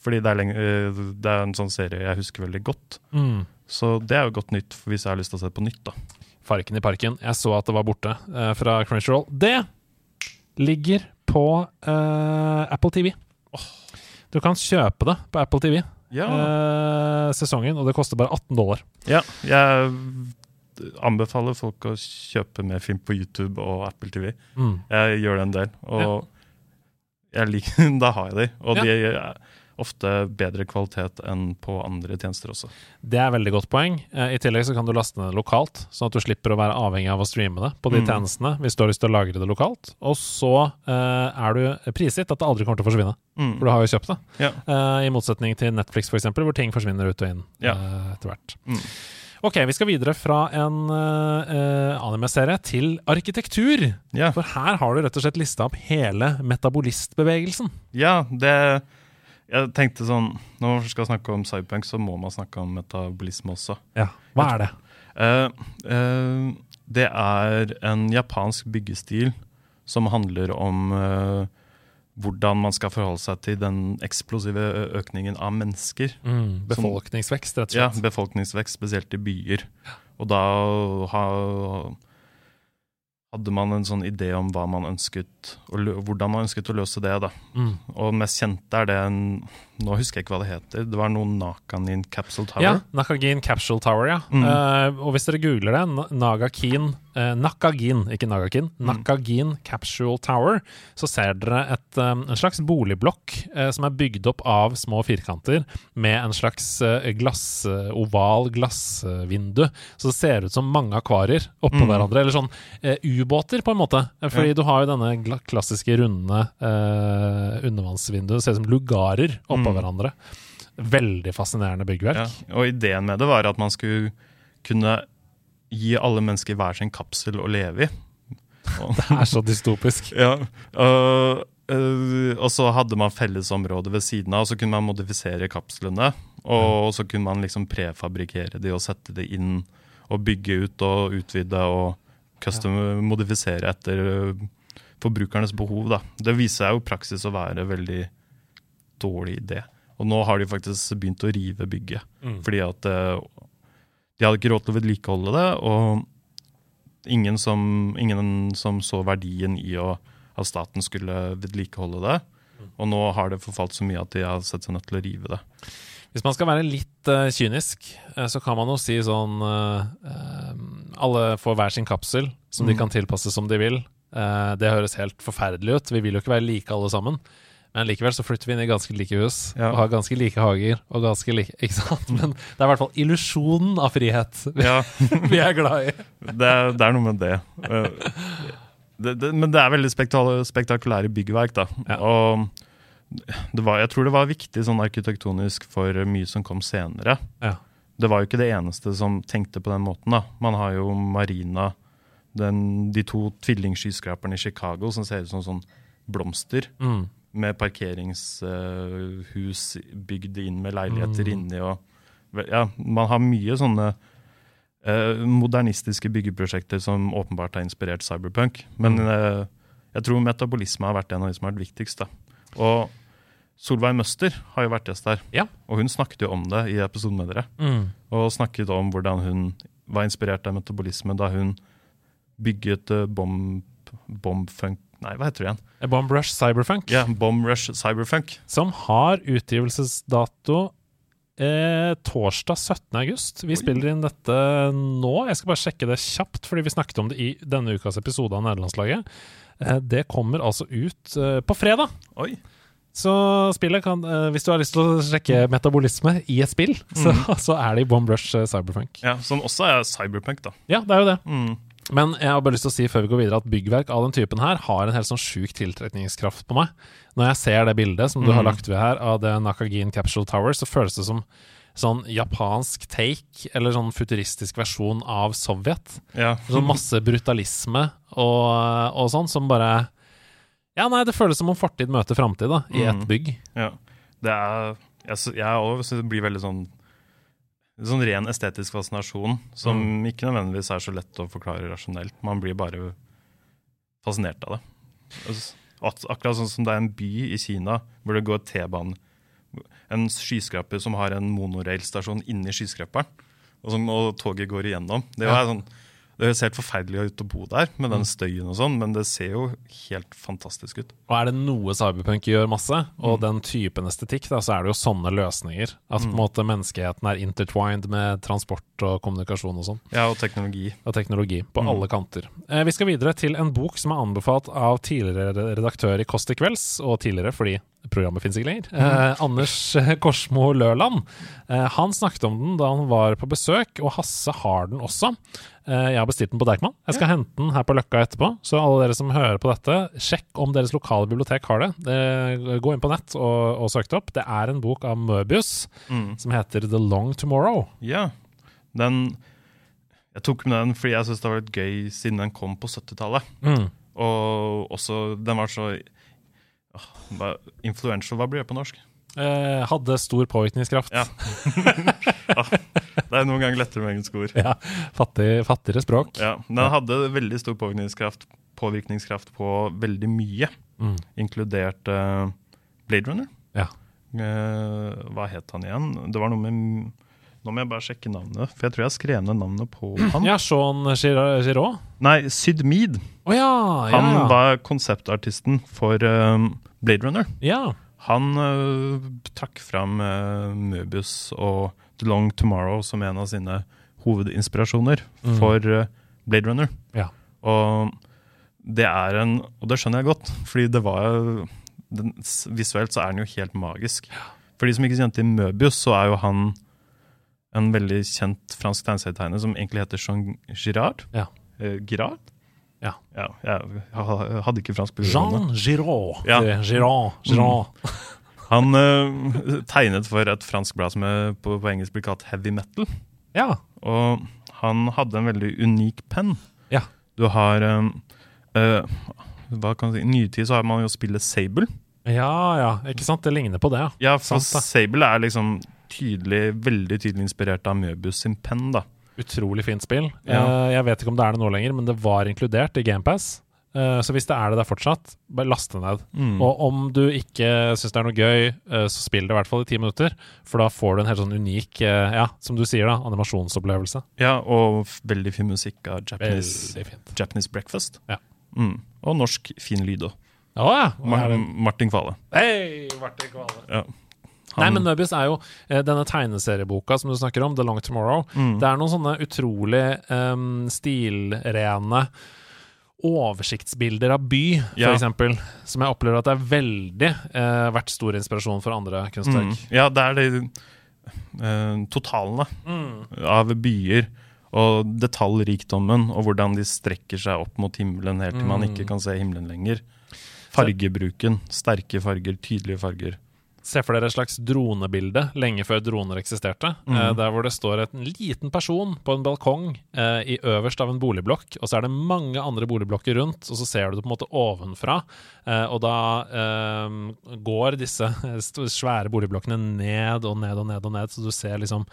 Speaker 2: Fordi det er, lenge, eh, det er en sånn serie jeg husker veldig godt.
Speaker 1: Mm.
Speaker 2: Så det er jo godt nytt hvis jeg har lyst til å se det på nytt. da.
Speaker 1: Farken i parken. Jeg så at det var borte eh, fra Crunchyroll. Det ligger på eh, Apple TV. Du kan kjøpe det på Apple TV,
Speaker 2: Ja,
Speaker 1: eh, sesongen, og det koster bare 18 dollar.
Speaker 2: ja jeg anbefaler folk å kjøpe mer film på YouTube og Apple TV.
Speaker 1: Mm.
Speaker 2: Jeg gjør det en del, og jeg liker, da har jeg de. Og
Speaker 1: Ja.
Speaker 2: de er ofte bedre kvalitet enn på andre tjenester også.
Speaker 1: Det er veldig godt poeng. Eh, I tillegg så kan du laste ned lokalt, sånn at du slipper å være avhengig av å streame det på de
Speaker 2: Mm.
Speaker 1: tjenestene hvis du har lyst til å lagre det lokalt. Og så uh, er du prisgitt at det aldri kommer til å forsvinne,
Speaker 2: Mm.
Speaker 1: for du har jo kjøpt det.
Speaker 2: Ja.
Speaker 1: Uh, I motsetning til Netflix, eksempel, hvor ting forsvinner ut og inn
Speaker 2: Ja.
Speaker 1: uh, etter hvert.
Speaker 2: Mm.
Speaker 1: Ok, vi skal videre fra en uh, anime-serie til arkitektur.
Speaker 2: Ja.
Speaker 1: For her har du rett og slett lista opp hele metabolistbevegelsen.
Speaker 2: Ja, det Jeg tenkte sånn Når man skal snakke om cyberpunk, så må man snakke om metabolisme også.
Speaker 1: Ja, Hva er det?
Speaker 2: Uh, uh, det er en japansk byggestil som handler om eh, hvordan man skal forholde seg til den eksplosive økningen av mennesker.
Speaker 1: Mm, befolkningsvekst, rett og slett.
Speaker 2: Ja, befolkningsvekst, spesielt i byer. Og da ha, hadde man en sånn idé om hva man ønsket, og hvordan man ønsket å løse det. da.
Speaker 1: Mm.
Speaker 2: Og mest kjente er det en Nå husker jeg ikke hva det heter. Det var noe Nakanin Capsule Tower.
Speaker 1: Ja, Nakagin Capsule Tower, ja.
Speaker 2: Mm.
Speaker 1: Uh, og hvis dere googler det, Na- Nagakin uh, Nakagin, ikke Nagakin,
Speaker 2: Mm.
Speaker 1: Nakagin Capsule Tower, så ser dere et, um, en slags boligblokk uh, som er bygd opp av små firkanter med en slags eh, glass, eh, oval glassvindu. Så det ser ut som mange akvarier oppå
Speaker 2: Mm.
Speaker 1: hverandre, eller sånn eh, ubåter, på en måte. Eh, Fordi
Speaker 2: Ja.
Speaker 1: du har jo denne klassiske runde eh, undervannsvinduet, det ser ut som lugarer oppå Hverandre. Veldig fascinerende byggverk.
Speaker 2: Ja, og ideen med det var at man skulle kunne gi alle mennesker hver sin kapsel å leve i.
Speaker 1: Det er så dystopisk.
Speaker 2: ja, og, uh, og så hadde man fellesområder ved siden av, og så kunne man modifisere kapslene. Og så kunne man liksom prefabrikkere de og sette de inn og bygge ut og utvide og custom modifisere etter forbrukernes behov. Da. Det viser seg jo i praksis å være veldig dårlig idé. Og nå har de faktisk begynt å rive bygget.
Speaker 1: Mm.
Speaker 2: Fordi at eh, de hadde ikke råd til å vedlikeholde det, og ingen som, ingen som så verdien i å, at staten skulle vedlikeholde det. Og nå har det forfalt så mye at de har sett seg nødt til å rive det.
Speaker 1: Hvis man skal være litt uh, kynisk, eh, så kan man jo si sånn eh, Alle får hver sin kapsel som de
Speaker 2: Mm.
Speaker 1: kan tilpasse som de vil. Det høres helt forferdelig ut. Vi vil jo ikke være like alle sammen. Men likevel så flytter vi inn i ganske like hus
Speaker 2: Ja.
Speaker 1: og har ganske like hager. og ganske like, ikke sant? Men det er i hvert fall illusjonen av frihet vi,
Speaker 2: Ja,
Speaker 1: vi er glad i.
Speaker 2: det, er- det er noe med det. Eh, det, det. Men det er veldig spektakulære byggverk, da.
Speaker 1: Ja.
Speaker 2: Og det var, jeg tror det var viktig sånn arkitektonisk for mye som kom senere.
Speaker 1: Ja.
Speaker 2: Det var jo ikke det eneste som tenkte på den måten. da. Man har jo Marina, den, de to tvillingskyskraperne i Chicago som ser ut som sånn blomster,
Speaker 1: Mm.
Speaker 2: Med parkeringshus bygd inn med leiligheter
Speaker 1: Mm.
Speaker 2: inni. og ja, Man har mye sånne eh, modernistiske byggeprosjekter som åpenbart har inspirert cyberpunk. Men
Speaker 1: Mm.
Speaker 2: eh, jeg tror metabolisme har vært en av de som har vært viktigst. da. Og Solveig Møster har jo vært gjest der,
Speaker 1: Ja.
Speaker 2: og hun snakket jo om det i episoden med dere
Speaker 1: Mm.
Speaker 2: og snakket om hvordan hun var inspirert av metabolisme da hun bygget uh, bomb, bombfunk Nei, hva heter det igjen?
Speaker 1: Bomb Rush Cyberfunk.
Speaker 2: Ja, Bomb Rush Cyberfunk.
Speaker 1: som har utgivelsesdato eh, torsdag 17. august. Vi
Speaker 2: Oi.
Speaker 1: spiller inn dette nå. Jeg skal bare sjekke det kjapt, fordi vi snakket om det i denne ukas episode av Nederlandslaget. Eh, det kommer altså ut eh, på fredag.
Speaker 2: Oi.
Speaker 1: Så spillet kan eh, Hvis du har lyst til å sjekke metabolisme i et spill, så, så er det i Bomb Rush eh, Cyberfunk.
Speaker 2: Ja, Som også er cyberpunk, da.
Speaker 1: Ja, det er jo det.
Speaker 2: Mm.
Speaker 1: Men jeg har bare lyst til å si før vi går videre at byggverk av den typen her har en helt sånn sjuk tiltrekningskraft på meg. Når jeg ser det bildet som du har
Speaker 2: Mhm.
Speaker 1: lagt ved her av det Nakagin Capsule Tower, så føles det som sånn japansk take, eller sånn futuristisk versjon av Sovjet.
Speaker 2: Ja.
Speaker 1: Sånn masse brutalisme og, og sånn som bare Ja, nei, det føles som om fortid møter framtid, da, i ett
Speaker 2: Mhm.
Speaker 1: bygg.
Speaker 2: ja. Det er Jeg, jeg også blir veldig sånn Sånn ren estetisk fascinasjon som
Speaker 1: Mm.
Speaker 2: ikke nødvendigvis er så lett å forklare rasjonelt. Man blir bare fascinert av det. Altså, At, akkurat sånn som det er en by i Kina hvor det går T-bane. En skyskraper som har en monorailstasjon inni skyskraperen, og, sånn, og toget går igjennom. Det,
Speaker 1: Ja.
Speaker 2: er sånn, det høres helt forferdelig ut å bo der med den støyen og sånn, men det ser jo helt fantastisk ut.
Speaker 1: Og er det noe cyberpunk gjør masse, og
Speaker 2: Mm.
Speaker 1: den typen estetikk, da, så er det jo sånne løsninger. At
Speaker 2: Mm.
Speaker 1: måte menneskeheten er intertwined med transport og kommunikasjon og sånn.
Speaker 2: Ja, og teknologi.
Speaker 1: Og teknologi på
Speaker 2: Mm.
Speaker 1: alle kanter. Eh, vi skal videre til en bok som er anbefalt av tidligere redaktør i Kåss til kvelds, og tidligere fordi programmet finnes ikke lenger. Eh, Anders Korsmo Løland. Eh, han snakket om den da han var på besøk, og Hasse har den også. Eh, jeg har bestilt den på Deichman. Jeg skal hente den her på Løkka etterpå. Så alle dere som hører på dette, sjekk om deres lokale bibliotek har det. det gå inn på nett og, og søk det opp. Det er en bok av Møbius
Speaker 2: Mm.
Speaker 1: som heter The Long Tomorrow.
Speaker 2: Ja. Den Jeg tok med den fordi jeg syns det var litt gøy siden den kom på 70-tallet.
Speaker 1: Mm.
Speaker 2: Og også Den var så åh, Influential, hva blir det på norsk?
Speaker 1: Eh, hadde stor påvirkningskraft.
Speaker 2: Ja. Det er noen ganger lettere med engelske ord.
Speaker 1: Ja, fattig, fattigere språk.
Speaker 2: Ja, Den hadde veldig stor påvirkningskraft, påvirkningskraft på veldig mye,
Speaker 1: Mm.
Speaker 2: inkludert uh, Blade Runner.
Speaker 1: Ja.
Speaker 2: Uh, hva het han igjen? Det var noe med Nå må jeg bare sjekke navnet, for jeg tror jeg skrev ned navnet på han.
Speaker 1: Ja, Sean Giraud?
Speaker 2: Nei, Syd Mead.
Speaker 1: Oh, ja, ja,
Speaker 2: Han var konseptartisten for uh, Blade Runner.
Speaker 1: ja.
Speaker 2: Han uh, trakk fram uh, Möbius og Long Tomorrow som en av sine hovedinspirasjoner
Speaker 1: Mm.
Speaker 2: for øh, Blade Runner.
Speaker 1: Ja.
Speaker 2: Og det er en Og det skjønner jeg godt, fordi det var den, Visuelt så er den jo helt magisk. For de som ikke kjente til Möbius, så er jo han en veldig kjent fransk tegneserietegner som egentlig heter Jean Girard.
Speaker 1: Ja.
Speaker 2: Eh, Girard?
Speaker 1: Ja.
Speaker 2: ja jeg, hadde ikke fransk på.
Speaker 1: Jean Giraud.
Speaker 2: Ja.
Speaker 1: Giraud. Giraud.
Speaker 2: Han uh, tegnet for et fransk blad som er på, på engelsk blir kalt Heavy Metal.
Speaker 1: Ja.
Speaker 2: Og han hadde en veldig unik penn.
Speaker 1: Ja.
Speaker 2: Du har um, uh, hva kan du si, I nytid så har man jo spillet Sable.
Speaker 1: ja, ja. Ikke sant? Det ligner på det, ja.
Speaker 2: Ja, for
Speaker 1: Sant.
Speaker 2: Sable er liksom tydelig, veldig tydelig inspirert av Møbius sin penn. da.
Speaker 1: Utrolig fint spill.
Speaker 2: Ja.
Speaker 1: Uh, jeg vet ikke om det er det nå lenger, men det var inkludert i GamePass. Uh, så hvis det er det der fortsatt, bare last det ned.
Speaker 2: Mm.
Speaker 1: Og om du ikke syns det er noe gøy, eh, så spill det i hvert fall i ti minutter. For da får du en helt sånn unik, eh, ja, som du sier, da, animasjonsopplevelse.
Speaker 2: Ja, og veldig fin musikk av Japanese. Japanese Breakfast.
Speaker 1: Ja.
Speaker 2: Mm. Og norsk fin lyd òg.
Speaker 1: Å ja!
Speaker 2: Mar Martin Kvale.
Speaker 1: Hei, Martin Kvale.
Speaker 2: Ja.
Speaker 1: Nei, men Möbius er jo eh, denne tegneserieboka som du snakker om, The Long Tomorrow.
Speaker 2: Mm.
Speaker 1: Det er noen sånne utrolig um, stilrene oversiktsbilder av by,
Speaker 2: Ja.
Speaker 1: eksempel, som jeg opplever at det er veldig eh, vært stor inspirasjon for andre kunstverk.
Speaker 2: Mm. Ja, det er det eh, totalene
Speaker 1: Mm.
Speaker 2: av byer og detaljrikdommen og hvordan de strekker seg opp mot himmelen helt til man
Speaker 1: Mm.
Speaker 2: ikke kan se himmelen lenger. Fargebruken. Sterke farger, tydelige farger.
Speaker 1: Se for dere et slags dronebilde lenge før droner eksisterte.
Speaker 2: Mm.
Speaker 1: Eh, der hvor det står en liten person på en balkong eh, i øverst av en boligblokk, og så er det mange andre boligblokker rundt, og så ser du det på en måte ovenfra. Eh, og da eh, går disse svære boligblokkene ned og ned og ned og ned, så du ser liksom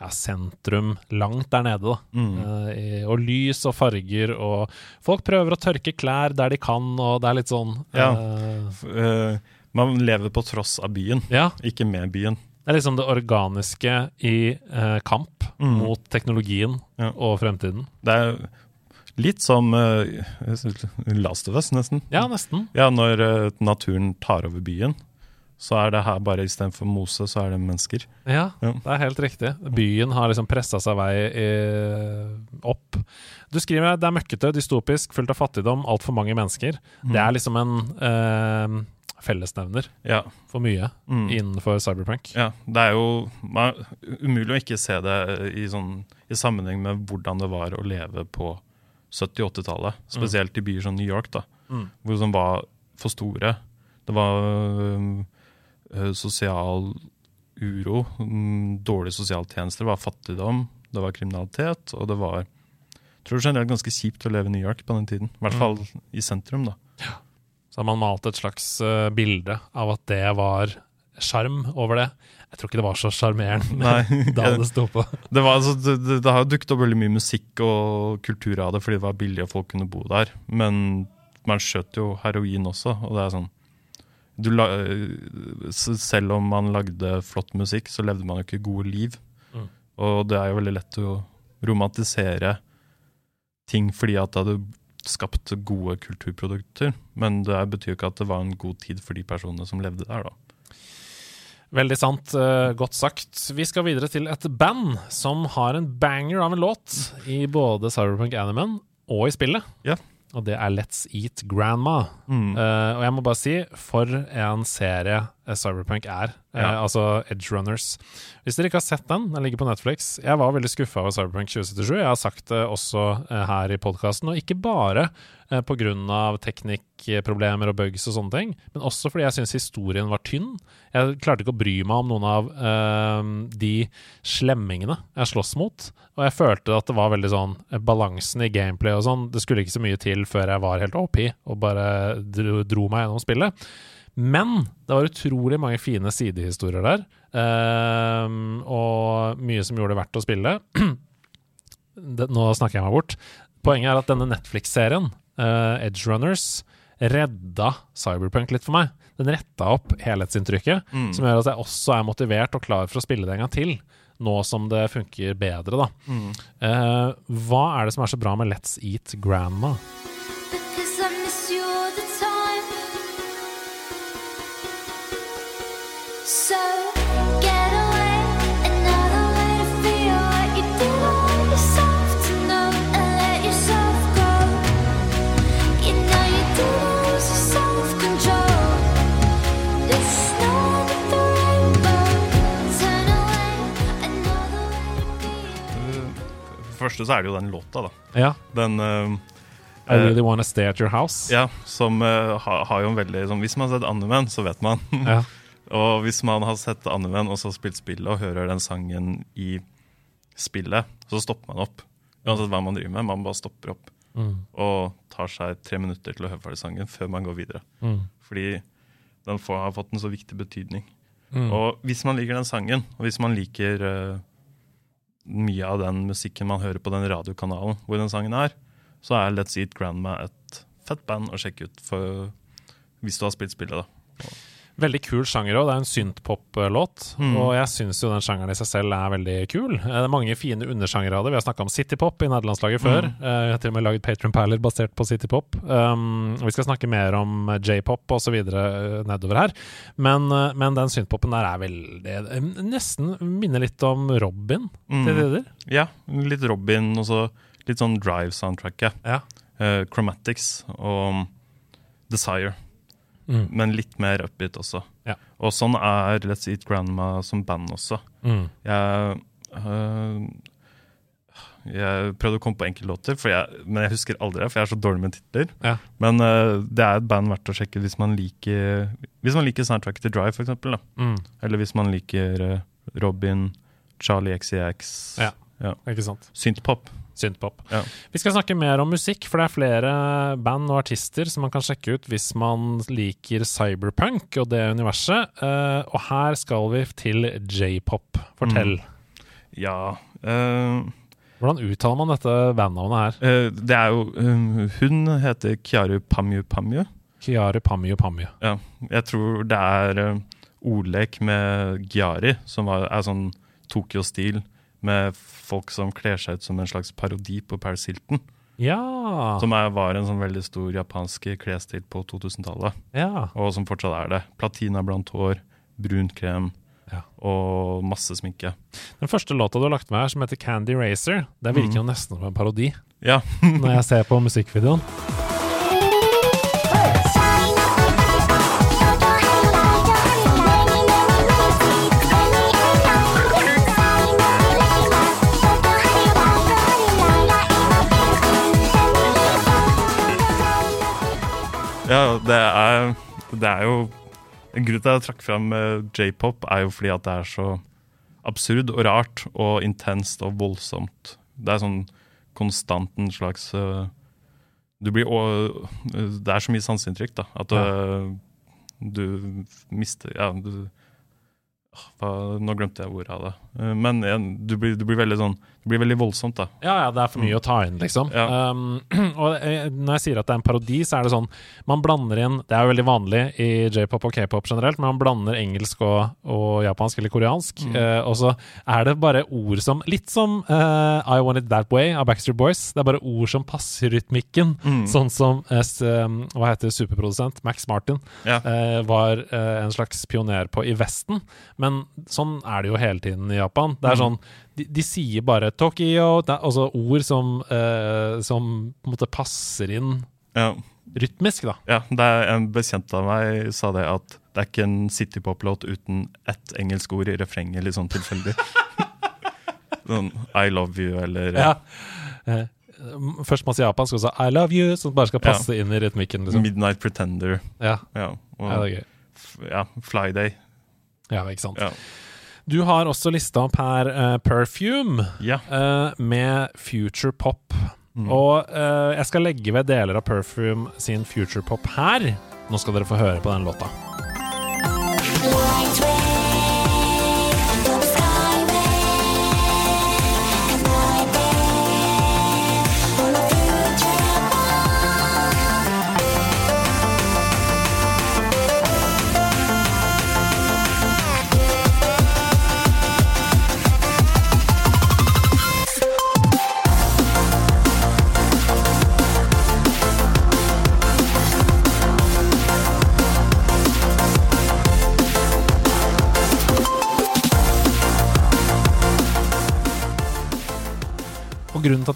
Speaker 1: ja, sentrum langt der nede. da.
Speaker 2: Mm.
Speaker 1: Uh, og lys og farger, og folk prøver å tørke klær der de kan, og det er litt sånn
Speaker 2: Ja.
Speaker 1: eh,
Speaker 2: man lever på tross av byen,
Speaker 1: ja.
Speaker 2: ikke med byen.
Speaker 1: Det er liksom det organiske i eh, kamp
Speaker 2: Mm.
Speaker 1: mot teknologien
Speaker 2: Ja.
Speaker 1: og fremtiden.
Speaker 2: Det er litt som uh, Last of Us, nesten.
Speaker 1: Ja, nesten.
Speaker 2: Ja, når uh, naturen tar over byen, så er det her bare istedenfor mose, så er det mennesker.
Speaker 1: Ja,
Speaker 2: Ja.
Speaker 1: det er helt riktig. Byen har liksom pressa seg vei i, opp. Du skriver det er møkkete, dystopisk, fullt av fattigdom, altfor mange mennesker. Det er liksom en eh, fellesnevner
Speaker 2: Ja.
Speaker 1: for mye
Speaker 2: Mm.
Speaker 1: innenfor cyberprank.
Speaker 2: Ja, det er jo man, umulig å ikke se det i, sånn, i sammenheng med hvordan det var å leve på 70-80-tallet. Spesielt i byer som New York, da,
Speaker 1: Mm.
Speaker 2: hvor som var for store. Det var øh, sosial uro, mm, dårlige sosialtjenester, det var fattigdom, det var kriminalitet, og det var jeg tror generelt ganske kjipt å leve i New York på den tiden. I hvert fall i sentrum, da.
Speaker 1: Så har man malt et slags eh, bilde av at det var sjarm over det. Jeg tror ikke det var så sjarmerende da det sto på.
Speaker 2: Det, var, altså, det, det, har jo dukket opp veldig mye musikk og kultur av det fordi det var billig og folk kunne bo der. Men man skjøt jo heroin også, og det er sånn du la, Selv om man lagde flott musikk, så levde man jo ikke gode liv.
Speaker 1: Mm.
Speaker 2: Og det er jo veldig lett å romantisere ting fordi at da hadde skapt gode kulturprodukter. Men det betyr jo ikke at det var en god tid for de personene som levde der, da.
Speaker 1: Veldig sant. eh, godt sagt. Vi skal videre til et band som har en banger av en låt i både Cyberpunk Animan og i spillet.
Speaker 2: Ja.
Speaker 1: Og det er Let's Eat Grandma.
Speaker 2: Mm.
Speaker 1: Uh, og jeg må bare si, for en serie eh, Cyberpunk er.
Speaker 2: Ja.
Speaker 1: Uh, altså Edge Runners. Hvis dere ikke har sett den, den ligger på Netflix. Jeg var veldig skuffa over Cyberpunk 2077. Jeg har sagt det også uh, her i podkasten, og ikke bare eh, pga. teknikkproblemer og bugs og sånne ting, men også fordi jeg syns historien var tynn. Jeg klarte ikke å bry meg om noen av eh, de slemmingene jeg slåss mot. Og jeg følte at det var veldig sånn eh, Balansen i gameplay og sånn Det skulle ikke så mye til før jeg var helt OP og bare dro, dro meg gjennom spillet. Men det var utrolig mange fine sidehistorier der, eh, og mye som gjorde det verdt å spille. det, nå snakker jeg meg bort. Poenget er at denne Netflix-serien, eh, Edge Runners, redda Cyberpunk litt for meg. Den retta opp helhetsinntrykket,
Speaker 2: Mm.
Speaker 1: som gjør at jeg også er motivert og klar for å spille det en gang til. nå som det funker bedre, da. Eh, hva er det som er så bra med Let's Eat Grandma?
Speaker 3: So
Speaker 2: første så er det jo den låta, da.
Speaker 1: Ja.
Speaker 2: Den uh,
Speaker 1: I Really Wanna Stay At Your House.
Speaker 2: Ja, som uh, har, har jo en veldig sånn Hvis man har sett Andemen, så vet man.
Speaker 1: Ja.
Speaker 2: og hvis man har sett Andemen og så spilt spillet og hører den sangen i spillet, så stopper man opp. Uansett hva man driver med. Man bare stopper opp
Speaker 1: Mm.
Speaker 2: og tar seg tre minutter til å høre ferdig sangen før man går videre.
Speaker 1: Mm.
Speaker 2: Fordi den får, har fått en så viktig betydning.
Speaker 1: Mm.
Speaker 2: Og hvis man liker den sangen, og hvis man liker eh, mye av den musikken man hører på den radiokanalen hvor den sangen er, så er Let's Eat Grandma et fett band å sjekke ut for, hvis du har spilt spillet. da.
Speaker 1: Veldig kul sjanger òg. Det er en synthpop-låt.
Speaker 2: Mm.
Speaker 1: Og jeg syns jo den sjangeren i seg selv er veldig kul. Eh, Det er mange fine undersjangere av det. Vi har snakka om citypop i nederlandslaget før.
Speaker 2: Mm.
Speaker 1: Eh, Jeg har til og med laget Patron Paler basert på citypop. Um, vi skal snakke mer om j-pop osv. nedover her. Men, eh, men den synthpopen der er veldig eh, Nesten minner litt om Robin til
Speaker 2: Mm.
Speaker 1: tider.
Speaker 2: Ja, litt Robin og så litt sånn Drive-soundtracket.
Speaker 1: Ja.
Speaker 2: Uh, Chromatics og Desire.
Speaker 1: Mm.
Speaker 2: Men litt mer upbeat også.
Speaker 1: Ja.
Speaker 2: Og sånn er Let's Eat Grandma som band også.
Speaker 1: Mm.
Speaker 2: Jeg øh, Jeg prøvde å komme på enkeltlåter, jeg, men jeg husker aldri det, for jeg er så dårlig med titler.
Speaker 1: Ja.
Speaker 2: Men øh, det er et band verdt å sjekke hvis man liker Hvis man liker soundtracket til Drive, for eksempel.
Speaker 1: Mm.
Speaker 2: Eller hvis man liker øh, Robin, Charlie XCX,
Speaker 1: Ja. Ikke sant?
Speaker 2: synthpop.
Speaker 1: Synthpop.
Speaker 2: Ja.
Speaker 1: Vi skal snakke mer om musikk, for det er flere band og artister som man kan sjekke ut hvis man liker cyberpunk og det universet. Uh, og her skal vi til j-pop. Fortell.
Speaker 2: Ja uh,
Speaker 1: Hvordan uttaler man dette bandnavnet her?
Speaker 2: Uh, Det er jo Hun heter Kiaru Pamyu Pamyu.
Speaker 1: Kiaru Pamyu Pamyu.
Speaker 2: Ja, jeg tror det er ordlek med Gyari, som var, er sånn Tokyo-stil, med folk som kler seg ut som en slags parodi på Paris Hilton.
Speaker 1: Ja.
Speaker 2: Som er, var en sånn veldig stor japansk klesstil på 2000-tallet,
Speaker 1: ja.
Speaker 2: og som fortsatt er det. Platina blant hår, brunt krem
Speaker 1: Ja.
Speaker 2: og masse sminke.
Speaker 1: Den første låta du har lagt med her, som heter Candy Racer, det virker jo nesten som en parodi
Speaker 2: Ja,
Speaker 1: når jeg ser på musikkvideoen.
Speaker 2: Ja det, er, det er jo En grunn til at jeg trakk fram eh, j-pop, er jo fordi at det er så absurd og rart og intenst og voldsomt. Det er sånn konstant en slags eh, Du blir Det er så mye sanseinntrykk, da, at ja. du mister Ja, du hva, Nå glemte jeg ordet av det. Eh, Men du blir, du blir veldig sånn Det blir veldig voldsomt, da.
Speaker 1: Ja, ja, det er for mye å ta inn, liksom.
Speaker 2: Ja.
Speaker 1: Um, og eh, når jeg sier at det er en parodi, så er det sånn Man blander inn Det er jo veldig vanlig i j-pop og k-pop generelt, men man blander engelsk og, og japansk eller koreansk. eh, og så er det bare ord som Litt som uh, I Want It That Way av Backstreet Boys. Det er bare ord som passer rytmikken. Sånn som s- Hva heter superprodusent? Max Martin
Speaker 2: Ja.
Speaker 1: uh, var en slags pioner på i Vesten. Men sånn er det jo hele tiden i Japan. Det er sånn De, de sier bare Tokyo Altså ord som, eh, som på en måte passer inn
Speaker 2: Ja.
Speaker 1: rytmisk, da.
Speaker 2: Ja, det er En bekjent av meg sa det at det er ikke en citypop-låt uten ett engelsk ord i refrenget, litt sånn tilfeldig. sånn I love you, eller
Speaker 1: Ja. Eh, først masse japansk, og så I love you, som bare skal
Speaker 2: Ja.
Speaker 1: passe inn i rytmikken. Liksom.
Speaker 2: Midnight Pretender.
Speaker 1: Ja,
Speaker 2: Ja, og,
Speaker 1: ja, det er gøy.
Speaker 2: ja Flyday.
Speaker 1: Ja, ikke sant.
Speaker 2: Ja.
Speaker 1: Du har også lista opp her uh, Perfume
Speaker 2: ja.
Speaker 1: uh, med future pop.
Speaker 2: Mm.
Speaker 1: Og uh, jeg skal legge ved deler av Perfume sin future pop her. Nå skal dere få høre på den låta.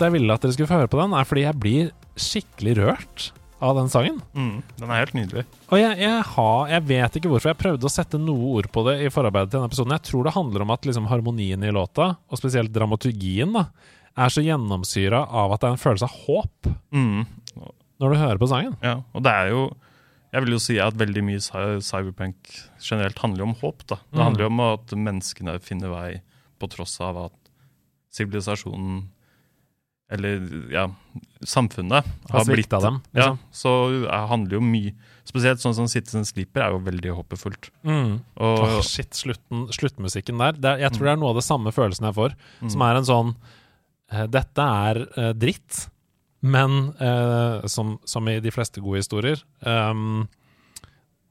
Speaker 1: At jeg ville at dere skulle få høre på den, er fordi jeg blir skikkelig rørt av den sangen.
Speaker 2: Mm, den er helt nydelig.
Speaker 1: Og jeg, jeg, har, jeg vet ikke hvorfor. Jeg prøvde å sette noe ord på det i forarbeidet til denne episoden. Jeg tror det handler om at liksom harmonien i låta, og spesielt dramaturgien, da, er så gjennomsyra av at det er en følelse av håp
Speaker 2: Mm,
Speaker 1: når du hører på sangen.
Speaker 2: ja, og det er jo Jeg vil jo si at veldig mye cyberpunk generelt handler om håp. da. Det
Speaker 1: Mm.
Speaker 2: handler jo om at menneskene finner vei på tross av at sivilisasjonen Eller ja, samfunnet
Speaker 1: Har
Speaker 2: blitt
Speaker 1: av dem.
Speaker 2: Ja,
Speaker 1: Liksom.
Speaker 2: så det handler jo mye Spesielt sånn som Citizen Sleeper er jo veldig håpefullt.
Speaker 1: Mm.
Speaker 2: Og
Speaker 1: oh, shit, slutten, sluttmusikken der. Er, jeg tror det er noe av det samme følelsen jeg får.
Speaker 2: Mm.
Speaker 1: Som er en sånn eh, Dette er uh, dritt, men uh, som, som i de fleste gode historier um,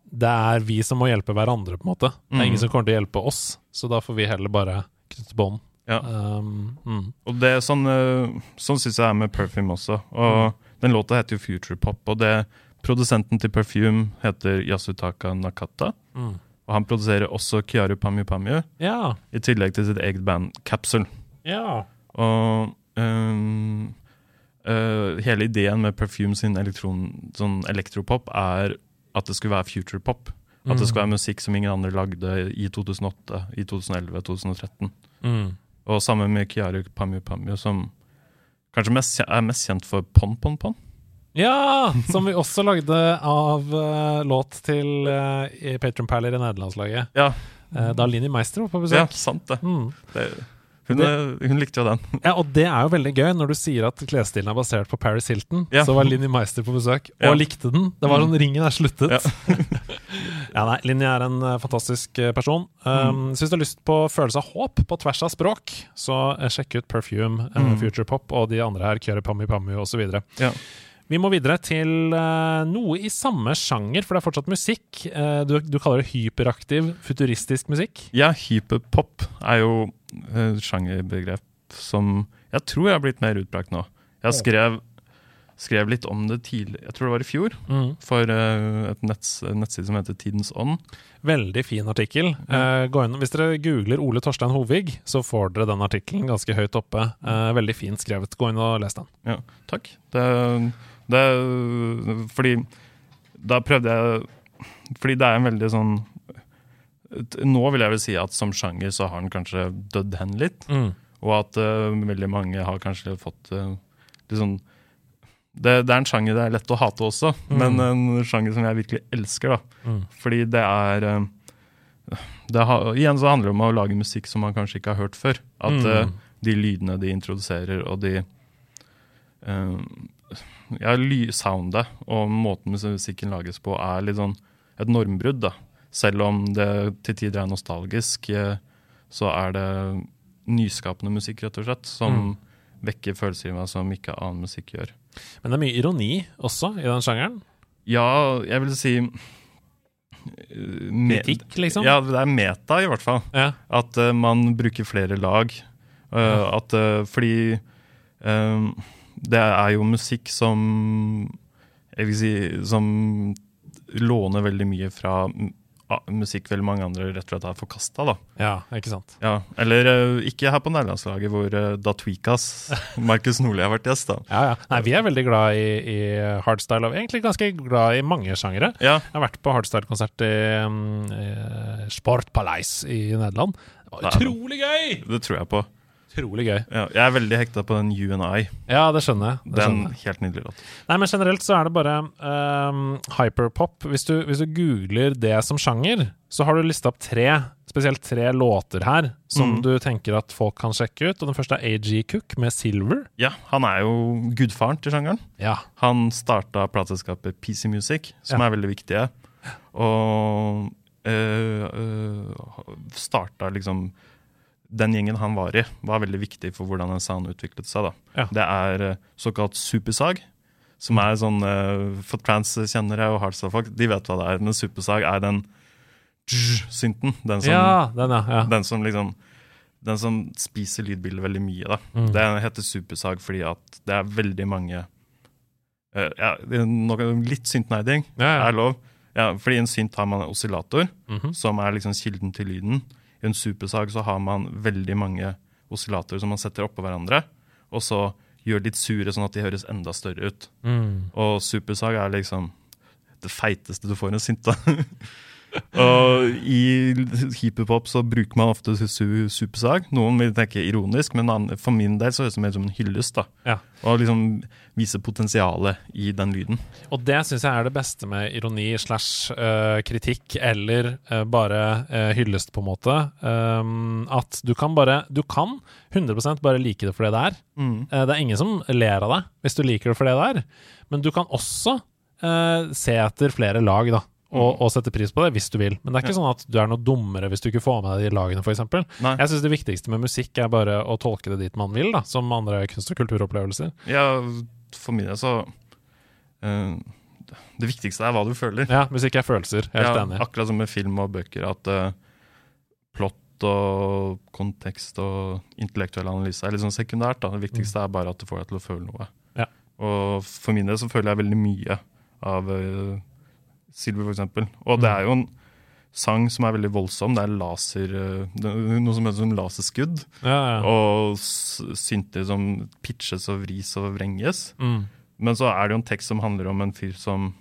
Speaker 1: Det er vi som må hjelpe hverandre, på en måte. Det er
Speaker 2: Mm.
Speaker 1: ingen som kommer til å hjelpe oss, så da får vi heller bare knytte bånd.
Speaker 2: Ja.
Speaker 1: Um, mm.
Speaker 2: Og det er sånn, uh, sånn syns jeg er med Perfume også. Og Den låta heter jo Future Pop, og det, produsenten til Perfume heter Yasutaka Nakata.
Speaker 1: Mm.
Speaker 2: Og han produserer også Kiaru Pamyu Pamyu,
Speaker 1: Ja.
Speaker 2: i tillegg til sitt eget band Capsule.
Speaker 1: Ja.
Speaker 2: Og um, uh, hele ideen med Perfume sin elektron, sånn elektropop er at det skulle være future pop. At det skulle være musikk som ingen andre lagde i 2008, i 2011, 2013.
Speaker 1: Mm.
Speaker 2: Og sammen med Kiaru Pamyu Pamyu, som kanskje mest, er mest kjent for Pon Pon Pon.
Speaker 1: Ja! Som vi også lagde av uh, låt til uh, Patron Perler i nederlandslaget.
Speaker 2: Ja,
Speaker 1: Uh, da Linni Meister var på besøk.
Speaker 2: ja sant det.
Speaker 1: Mm.
Speaker 2: det hun, hun likte jo den.
Speaker 1: Ja, og det er jo veldig gøy når du sier at klesstilen er basert på Paris Hilton.
Speaker 2: Ja.
Speaker 1: Så var Linni Meister på besøk og
Speaker 2: Ja.
Speaker 1: likte den. Det var
Speaker 2: Mm.
Speaker 1: sånn Ringen er sluttet.
Speaker 2: Ja.
Speaker 1: Ja, nei, Linni er en eh, fantastisk eh, person. Um, Så hvis du har lyst på følelse av håp på tvers av språk, så eh, sjekk ut Perfume, eh,
Speaker 2: Mm.
Speaker 1: Future Pop og de andre her, Kjøre Pammi Pammi osv.
Speaker 2: Ja.
Speaker 1: Vi må videre til uh, noe i samme sjanger, for det er fortsatt musikk. Uh, du, du kaller det hyperaktiv, futuristisk musikk.
Speaker 2: Ja, hyperpop er jo uh, sjangerbegrep som jeg tror jeg har blitt mer utbrakt nå. Jeg skrev, skrev litt om det tidlig, jeg tror det var i fjor, for eh, et netts, nettside som heter Tidens Ånd.
Speaker 1: Veldig fin artikkel. Gå inn, hvis dere googler Ole Torstein Hovig, så får dere den artikkelen ganske høyt oppe. Veldig fint skrevet. Gå inn og les den.
Speaker 2: Ja, takk. Det, det Fordi da prøvde jeg Fordi det er en veldig sånn Nå vil jeg vel si at som sjanger så har den kanskje dødd hen litt. Og at uh, veldig mange har kanskje fått uh, sånn det, det er en sjanger det er lett å hate også, men en sjanger som jeg virkelig elsker. da.
Speaker 1: Mm.
Speaker 2: Fordi det er eh, det ha, Igjen så handler det om å lage musikk som man kanskje ikke har hørt før. At
Speaker 1: Mm.
Speaker 2: uh, de lydene de introduserer, og de eh, Ja, soundet og måten musikken lages på, er litt sånn et normbrudd. da. Selv om det til tider er nostalgisk, eh, så er det nyskapende musikk, rett og slett, som
Speaker 1: Mm.
Speaker 2: vekker følelser i meg som ikke annen musikk gjør.
Speaker 1: Men det er mye ironi også i den sjangeren.
Speaker 2: Ja, jeg vil si eh,
Speaker 1: Kritikk, liksom.
Speaker 2: Ja, det er meta, i hvert fall.
Speaker 1: Ja.
Speaker 2: At uh, man bruker flere lag. Eh, at, uh, fordi eh, det er jo musikk som Jeg vil si som låner veldig mye fra musikk veldig mange andre rett og slett har forkasta.
Speaker 1: ja, ikke sant.
Speaker 2: Ja, eller eh, ikke her på nærlandslaget, hvor uh, Da Tweakas, Markus Nordli, har vært gjest. da.
Speaker 1: Ja, ja. Nei, vi er veldig glad i, i hardstyle, og egentlig ganske glad i mange sjangere.
Speaker 2: Ja,
Speaker 1: Jeg har vært på hardstyle-konsert i, um, i Sportpaleis i Nederland. Det var utrolig gøy!
Speaker 2: det tror jeg på.
Speaker 1: Utrolig gøy.
Speaker 2: Ja, jeg er veldig hekta på den UNI.
Speaker 1: Ja, det skjønner jeg. Det
Speaker 2: er
Speaker 1: skjønner jeg.
Speaker 2: helt nydelig låt.
Speaker 1: Nei, men generelt så er det bare um, hyperpop. Hvis du, hvis du googler det som sjanger, så har du lista opp tre, spesielt tre låter her, som
Speaker 2: Mm.
Speaker 1: du tenker at folk kan sjekke ut. Og den første er AG Cook med Silver.
Speaker 2: Ja, han er jo gudfaren til sjangeren.
Speaker 1: Ja.
Speaker 2: Han starta plateselskapet PC Music, som
Speaker 1: Ja.
Speaker 2: er veldig viktige. Og øh, øh, starta liksom Den gjengen han var i, var veldig viktig for hvordan en sound utviklet seg.
Speaker 1: Ja.
Speaker 2: Det er øh, såkalt supersag, som er sånn øh, For trans-kjennere og hardstyle-folk, de vet hva det er. Men supersag er den synten. Den som,
Speaker 1: ja, den, er, ja.
Speaker 2: den som liksom Den som spiser lydbildet veldig mye. da.
Speaker 1: Mm.
Speaker 2: Det heter supersag fordi at det er veldig mange uh, ja, noe, Litt syntnerding
Speaker 1: Ja, ja.
Speaker 2: er lov. Fordi en synt har man en oscillator,
Speaker 1: Mhm.
Speaker 2: som er liksom kilden til lyden. I en supersag så har man veldig mange oscillatorer som man setter oppå hverandre. Og så gjør litt sure, sånn at de høres enda større ut.
Speaker 1: Mm.
Speaker 2: Og supersag er liksom det feiteste du får en sint av. og i hiphop så bruker man ofte su supersag. Noen vil tenke ironisk, men for min del så høres det mer som en hyllest. da.
Speaker 1: Ja.
Speaker 2: Og liksom vise potensialet i den lyden.
Speaker 1: Og det syns jeg er det beste med ironi slash eh, kritikk, eller eh, bare eh, hyllest, på en måte. At du kan bare Du kan 100% bare like det for det det er. Eh, det er ingen som ler av deg hvis du liker det for det det er. Men du kan også se etter flere lag, da. Og, og sette pris på det hvis du vil. Men det er ikke sånn at du er noe dummere hvis du ikke får med deg de lagene, f.eks. Jeg syns det viktigste med musikk er bare å tolke det dit man vil, da, som andre kunst- og kulturopplevelser.
Speaker 2: Ja, for min del så uh, Det viktigste er hva du føler.
Speaker 1: Ja, musikk er følelser. Helt
Speaker 2: ja,
Speaker 1: enig.
Speaker 2: Akkurat som med film og bøker, at uh, plott og kontekst og intellektuell analyse er litt sånn sekundært. Da. Det viktigste er bare at det får deg til å føle noe.
Speaker 1: Ja.
Speaker 2: Og for min del så føler jeg veldig mye av uh, Silver, for eksempel. Og det er jo en sang som er veldig voldsom. Det er laser, uh, det er noe som heter som laserskudd.
Speaker 1: Ja, ja.
Speaker 2: Og synter som pitches og vris og vrenges.
Speaker 1: Mm.
Speaker 2: Men så er det jo en tekst som handler om en fyr som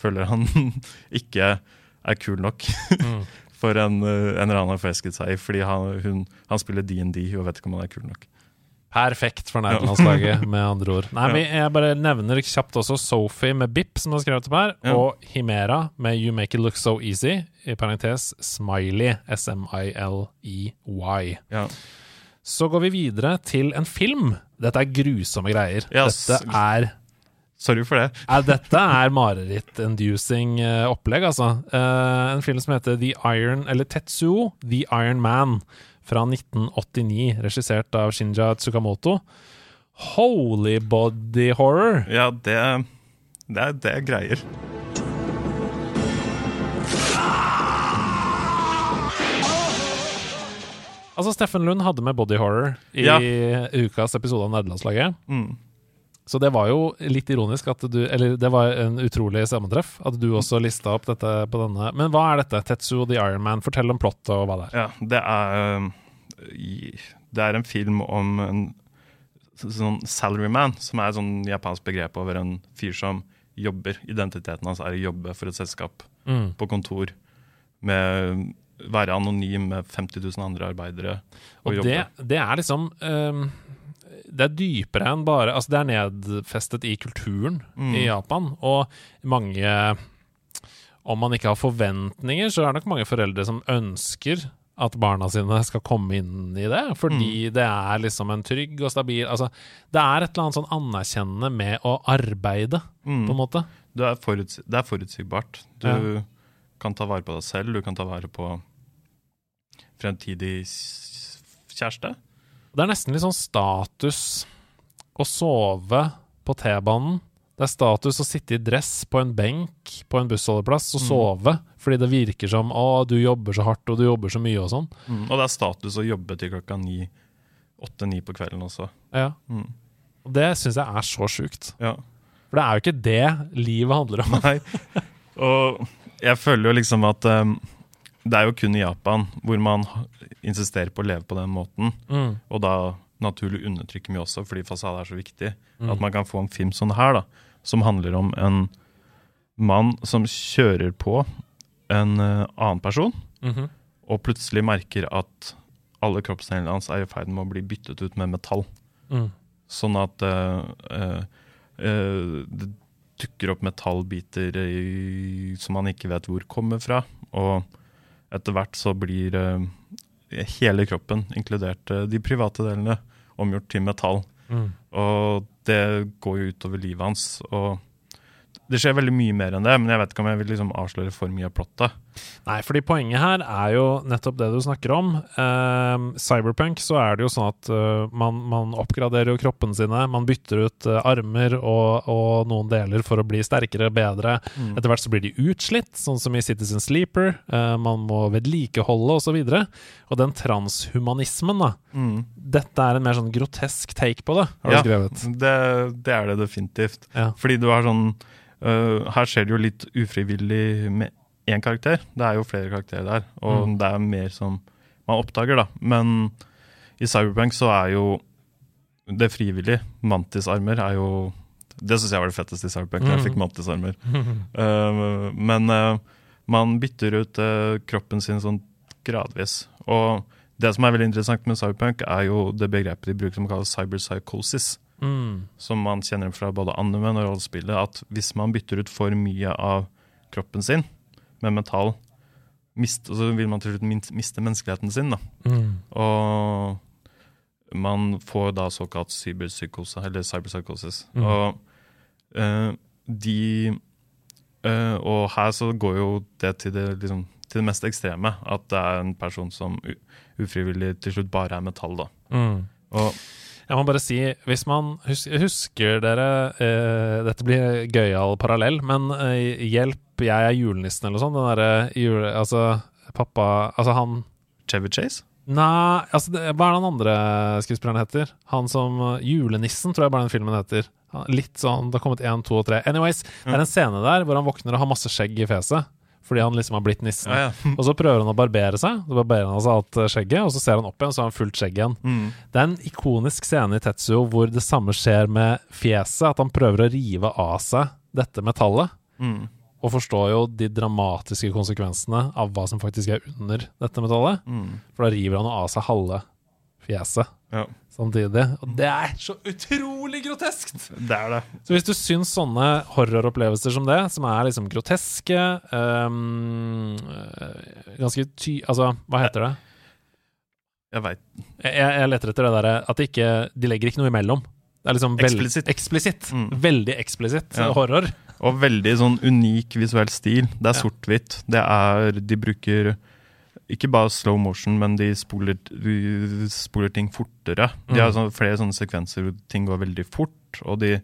Speaker 2: føler han ikke er kul nok
Speaker 1: Mm.
Speaker 2: for en, eh, en eller annen har forelsket seg i, fordi han, hun, han spiller DND og vet ikke om han er kul nok.
Speaker 1: Perfekt for nederlandslaget, med andre ord. Nei, men Jeg bare nevner kjapt også Sophie med BIP, som har skrevet opp her,
Speaker 2: Ja.
Speaker 1: og Himera med You Make It Look So Easy, i parentes Smiley, S-M-I-L-E-Y.
Speaker 2: Ja.
Speaker 1: Så går vi videre til en film. Dette er grusomme greier.
Speaker 2: Yes.
Speaker 1: Dette er
Speaker 2: Sorry for det.
Speaker 1: Ja, dette er mareritt-inducing eh, opplegg, altså. Uh, en film som heter The Iron Eller Tetsuo, The Iron Man, fra 1989, regissert av Shinja Tsukamoto. Holy body horror!
Speaker 2: Ja, det, det, det er greier.
Speaker 1: Altså, Steffen Lund hadde med body horror i
Speaker 2: Ja.
Speaker 1: ukas episode av Nederlandslaget.
Speaker 2: Mm.
Speaker 1: Så det var jo litt ironisk at du Eller det var en utrolig sammentreff at du også lista opp dette på denne. Men hva er dette? Tetsu og The Iron Man? Fortell om plottet og hva det er.
Speaker 2: Ja, det er Det er en film om en sånn salaryman, som er et sånn japansk begrep over en fyr som jobber. Identiteten hans er å jobbe for et selskap
Speaker 1: Mm.
Speaker 2: på kontor med være anonym med 50 000 andre arbeidere og,
Speaker 1: Og det, det er liksom um, Det er dypere enn bare Altså, det er nedfestet i kulturen
Speaker 2: Mm.
Speaker 1: i Japan, og mange Om man ikke har forventninger, så er det nok mange foreldre som ønsker at barna sine skal komme inn i det, fordi
Speaker 2: Mm.
Speaker 1: det er liksom en trygg og stabil Altså, det er et eller annet sånn anerkjennende med å arbeide,
Speaker 2: Mm.
Speaker 1: på en måte.
Speaker 2: Det er forutsi det er forutsigbart. Du
Speaker 1: Ja.
Speaker 2: kan ta vare på deg selv, du kan ta vare på fremtidig kjæreste.
Speaker 1: Det er nesten litt sånn status å sove på T-banen. Det er status å sitte i dress på en benk på en bussholdeplass og sove, fordi det virker som 'Å, du jobber så hardt, og du jobber så mye', og sånn.
Speaker 2: Mm. Og det er status å jobbe til klokka ni, åtte-ni på kvelden også.
Speaker 1: Ja.
Speaker 2: Mm.
Speaker 1: Og det syns jeg er så sjukt.
Speaker 2: Ja.
Speaker 1: For det er jo ikke det livet handler om.
Speaker 2: Nei. Og jeg føler jo liksom at um, det er jo kun i Japan hvor man insisterer på å leve på den måten,
Speaker 1: Mm.
Speaker 2: og da naturlig undertrykker mye også, fordi fasade er så viktig.
Speaker 1: Mm.
Speaker 2: At man kan få en film sånn her, da, som handler om en mann som kjører på en eh, annen person,
Speaker 1: Mhm.
Speaker 2: og plutselig merker at alle kroppsdelene hans er i ferd med å bli byttet ut med metall.
Speaker 1: Mm.
Speaker 2: Sånn at uh, uh, uh, det dukker opp metallbiter i, som man ikke vet hvor kommer fra. Og etter hvert så blir hele kroppen, inkludert de private delene, omgjort til metall.
Speaker 1: Mm.
Speaker 2: Og det går jo utover livet hans. Og det skjer veldig mye mer enn det, men jeg vet ikke om jeg vil liksom avsløre for mye av plottet.
Speaker 1: Nei, fordi poenget her er jo nettopp det du snakker om. Ehm, cyberpunk så er det jo sånn at uh, man, man oppgraderer jo kroppen sine. Man bytter ut uh, armer og, og noen deler for å bli sterkere, bedre. Etter hvert så blir de utslitt, sånn som i Citizen Sleeper. Uh, man må vedlikeholde osv. Og, så og den transhumanismen, da.
Speaker 2: Mm.
Speaker 1: Dette er en mer sånn grotesk take på det, har du
Speaker 2: Ja.
Speaker 1: skrevet.
Speaker 2: Det, det er det definitivt.
Speaker 1: Ja.
Speaker 2: Fordi du har sånn Her skjer det jo litt ufrivillig med én karakter. Det er jo flere karakterer der, og
Speaker 1: Mm.
Speaker 2: det er mer som man oppdager, da. Men i Cyberpunk så er jo det frivillige. Mantisarmer er jo Det syns jeg var det fetteste i Cyberpunk. da Jeg fikk mantisarmer. uh, men uh, man bytter ut uh, kroppen sin sånn gradvis. Og det som er veldig interessant med Cyberpunk, er jo det begrepet de bruker som kalles cyberpsychosis.
Speaker 1: Mm.
Speaker 2: Som man kjenner fra både anime og rollespillet. At hvis man bytter ut for mye av kroppen sin med metall, mist, så vil man til slutt miste menneskeligheten sin.
Speaker 1: Mm.
Speaker 2: Og man får da såkalt cyberpsykose, eller cyberpsychosis.
Speaker 1: Mm.
Speaker 2: Og øh, de øh, Og her så går jo det til det, liksom, til det mest ekstreme. At det er en person som ufrivillig til slutt bare er metall, da.
Speaker 1: Mm.
Speaker 2: Og
Speaker 1: Jeg må bare si, hvis man hus Husker dere eh, Dette blir gøyal parallell, men eh, hjelp, jeg er julenissen eller noe sånt. Den derre jule... Altså, pappa Altså, han
Speaker 2: Chevy Chase?
Speaker 1: Nei, altså, det, hva er den andre skuespilleren heter? Han som Julenissen, tror jeg bare den filmen heter. Litt sånn Det har kommet én, to og tre. Anyways, det er en scene der hvor han våkner og har masse skjegg i fjeset. Fordi han liksom har blitt nissen.
Speaker 2: Ja, ja.
Speaker 1: Og så prøver han å barbere seg. Så barberer han seg alt uh, skjegget, og så ser han opp igjen, så har han fullt skjegg igjen.
Speaker 2: Mm.
Speaker 1: Det er en ikonisk scene i Tetsuo hvor det samme skjer med fjeset. At han prøver å rive av seg dette metallet.
Speaker 2: Mm.
Speaker 1: Og forstår jo de dramatiske konsekvensene av hva som faktisk er under dette metallet.
Speaker 2: Mm.
Speaker 1: For da river han av seg halve fjeset
Speaker 2: Ja,
Speaker 1: samtidig. Og det er så utrolig groteskt!
Speaker 2: det er det.
Speaker 1: Så hvis du syns sånne horroropplevelser som det, som er liksom groteske øh, Ganske ty... Altså, hva heter det?
Speaker 2: Jeg veit.
Speaker 1: Jeg, jeg leter etter det derre at de ikke De legger ikke noe imellom. Det er liksom
Speaker 2: Eksplisitt.
Speaker 1: Eksplisitt.
Speaker 2: Mm.
Speaker 1: Veldig eksplisitt
Speaker 2: Ja.
Speaker 1: horror.
Speaker 2: Og veldig sånn unik visuell stil. Det er
Speaker 1: Ja.
Speaker 2: sort-hvitt. Det er De bruker ikke bare slow motion, men de spoler, de spoler ting fortere. De
Speaker 1: Mm.
Speaker 2: har sånn, flere sånne sekvenser hvor ting går veldig fort, og de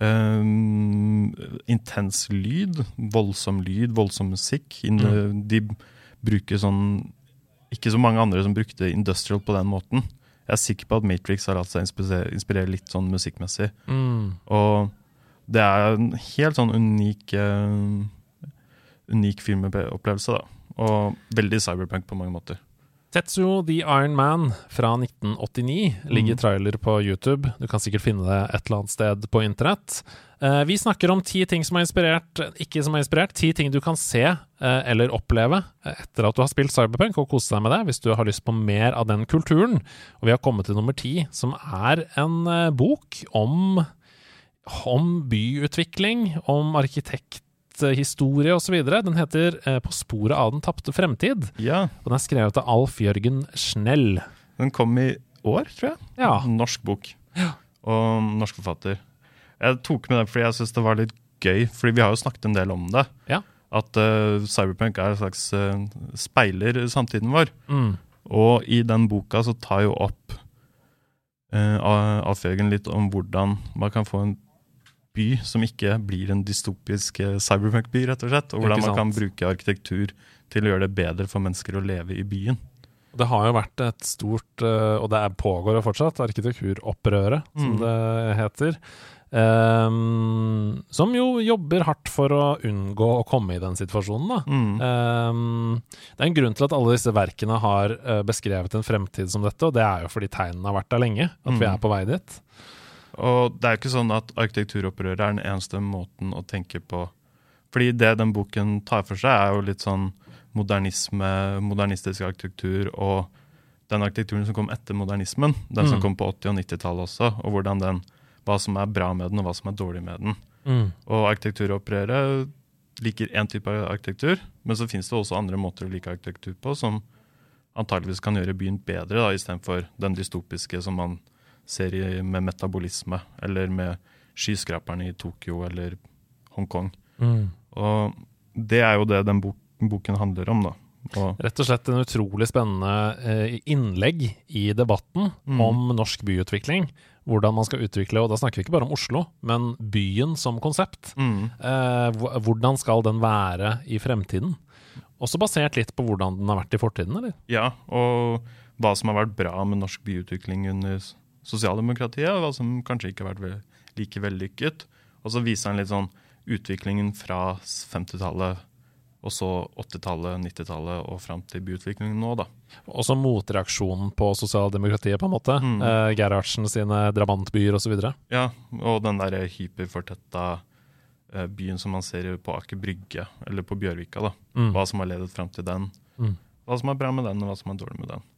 Speaker 2: um, Intens lyd, voldsom lyd, voldsom musikk. Inne, De bruker sånn Ikke så mange andre som brukte industrial på den måten. Jeg er sikker på at Matrix har latt seg inspirere litt sånn musikkmessig.
Speaker 1: Mm.
Speaker 2: Og det er en helt sånn unik uh, Unik filmopplevelse, da. Og veldig cyberpunk på mange måter.
Speaker 1: Tetsuo The Iron Man fra 1989 ligger
Speaker 2: Mm.
Speaker 1: trailer på YouTube. Du kan sikkert finne det et eller annet sted på internett. Eh, vi snakker om ti ting som er inspirert, ikke som er inspirert. Ti ting du kan se eh, eller oppleve etter at du har spilt Cyberpunk, og kose deg med det hvis du har lyst på mer av den kulturen. Og vi har kommet til nummer ti, som er en eh, bok om, om byutvikling, om arkitekthistorie osv. Den heter eh, På sporet av den tapte fremtid.
Speaker 2: Ja,
Speaker 1: Og den er skrevet av Alf Jørgen Schnell.
Speaker 2: den kom i år, tror jeg.
Speaker 1: Ja.
Speaker 2: Norsk bok. Og norsk forfatter. Jeg tok med den fordi jeg syns det var litt gøy, fordi vi har jo snakket en del om det.
Speaker 1: Ja.
Speaker 2: At uh, cyberpunk er en slags uh, speiler samtiden vår.
Speaker 1: Mm.
Speaker 2: Og i den boka så tar jo opp uh, Alf Jørgen litt om hvordan man kan få en by som ikke blir en dystopisk eh, cyberpunk-by, rett og slett. Og hvordan man kan bruke arkitektur til å gjøre det bedre for mennesker å leve i byen.
Speaker 1: Det har jo vært et stort, eh, og det pågår jo fortsatt, arkitekturopprøret, som
Speaker 2: Mm.
Speaker 1: det heter. Um, som jo jobber hardt for å unngå å komme i den situasjonen, da.
Speaker 2: Mm.
Speaker 1: Um, det er en grunn til at alle disse verkene har eh, beskrevet en fremtid som dette, og det er jo fordi tegnene har vært der lenge, at vi
Speaker 2: Mm.
Speaker 1: er på vei dit.
Speaker 2: Og det er ikke sånn at arkitekturopprøret er den eneste måten å tenke på. Fordi det den boken tar for seg, er jo litt sånn modernisme, modernistisk arkitektur og den arkitekturen som kom etter modernismen. Den som
Speaker 1: Mm.
Speaker 2: kom på 80- og 90-tallet også, og hvordan den, hva som er bra med den, og hva som er dårlig med den.
Speaker 1: Mm.
Speaker 2: Og arkitekturopprøret liker én type arkitektur, men så finnes det også andre måter å like arkitektur på, som antageligvis kan gjøre byen bedre, da, istedenfor den dystopiske som man ser i, med metabolisme, eller med skyskraperne i Tokyo eller Hongkong.
Speaker 1: Mm.
Speaker 2: Og det er jo det den bok, boken handler om, da. Og,
Speaker 1: Rett og slett en utrolig spennende eh, innlegg i debatten
Speaker 2: Mm.
Speaker 1: om norsk byutvikling. Hvordan man skal utvikle, og da snakker vi ikke bare om Oslo, men byen som konsept.
Speaker 2: mm,
Speaker 1: Eh, hvordan skal den være i fremtiden? Også basert litt på hvordan den har vært i fortiden, eller?
Speaker 2: ja, og hva som har vært bra med norsk byutvikling under sosialdemokratiet, og som kanskje ikke har vært like vellykket. Og så viser han litt sånn utviklingen fra 50-tallet Og så 80-tallet, 90-tallet og fram til byutviklingen nå, da.
Speaker 1: Også motreaksjonen på sosialdemokratiet, på en måte.
Speaker 2: Mm.
Speaker 1: Eh, Gerhardsen sine drabantbyer osv.
Speaker 2: Ja, og den der hyperfortetta eh, byen som man ser på Aker Brygge, eller på Bjørvika, da.
Speaker 1: Mm.
Speaker 2: Hva som har ledet fram til den.
Speaker 1: Mm.
Speaker 2: Hva som er bra med den, og hva som er dårlig med den.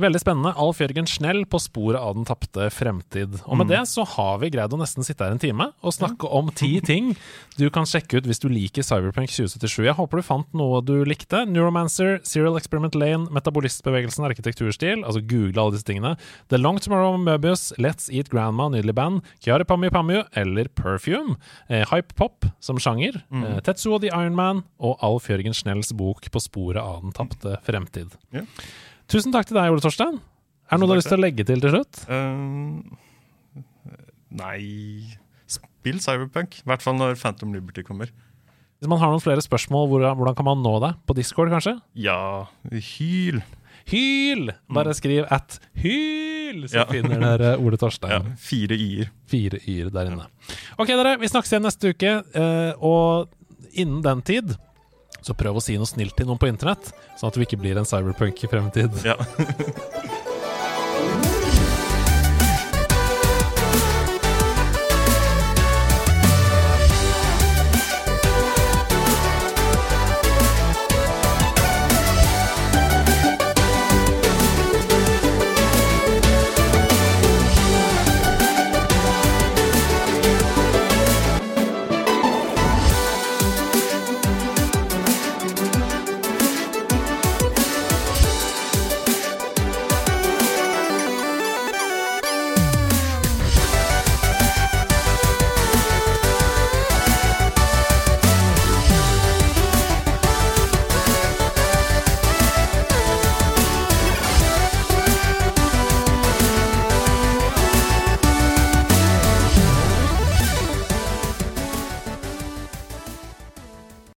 Speaker 1: Veldig spennende. Alf Jørgen Schnell på sporet av den tapte fremtid. Og med
Speaker 2: Mm.
Speaker 1: det så har vi greid å nesten sitte her en time og snakke om ti ting du kan sjekke ut hvis du liker Cyberpunk 2077. Jeg håper du fant noe du likte. Neuromancer, Serial Experiment Lane, Metabolistbevegelsen, arkitekturstil, altså google alle disse tingene. The Long Tomorrow Möbius, Let's Eat Grandma, nydelig band, Kiari Pamyu Pamyu eller Perfume. Eh, Hype Pop som sjanger, eh, Tetsuo the Iron Man og Alf Jørgen Schnells bok På sporet av den tapte fremtid.
Speaker 2: Ja.
Speaker 1: Tusen takk til deg, Ole Torstein. Er det noe du har lyst til å legge til til slutt?
Speaker 2: Uh, nei Spill Cyberpunk. I hvert fall når Phantom Liberty kommer.
Speaker 1: Hvis man har noen flere spørsmål, hvordan, kan man nå deg? På Discord, kanskje?
Speaker 2: Ja, hyl!
Speaker 1: Hyl! Bare skriv at hyl, så
Speaker 2: Ja.
Speaker 1: finner dere Ole
Speaker 2: Ja,
Speaker 1: Torstein.
Speaker 2: fire y-er.
Speaker 1: Fire y-er der inne. Ok, dere. Vi snakkes igjen neste uke. eh, og innen den tid så prøv å si noe snilt til noen på internett, sånn at du ikke blir en cyberpunk i fremtid.
Speaker 2: Ja.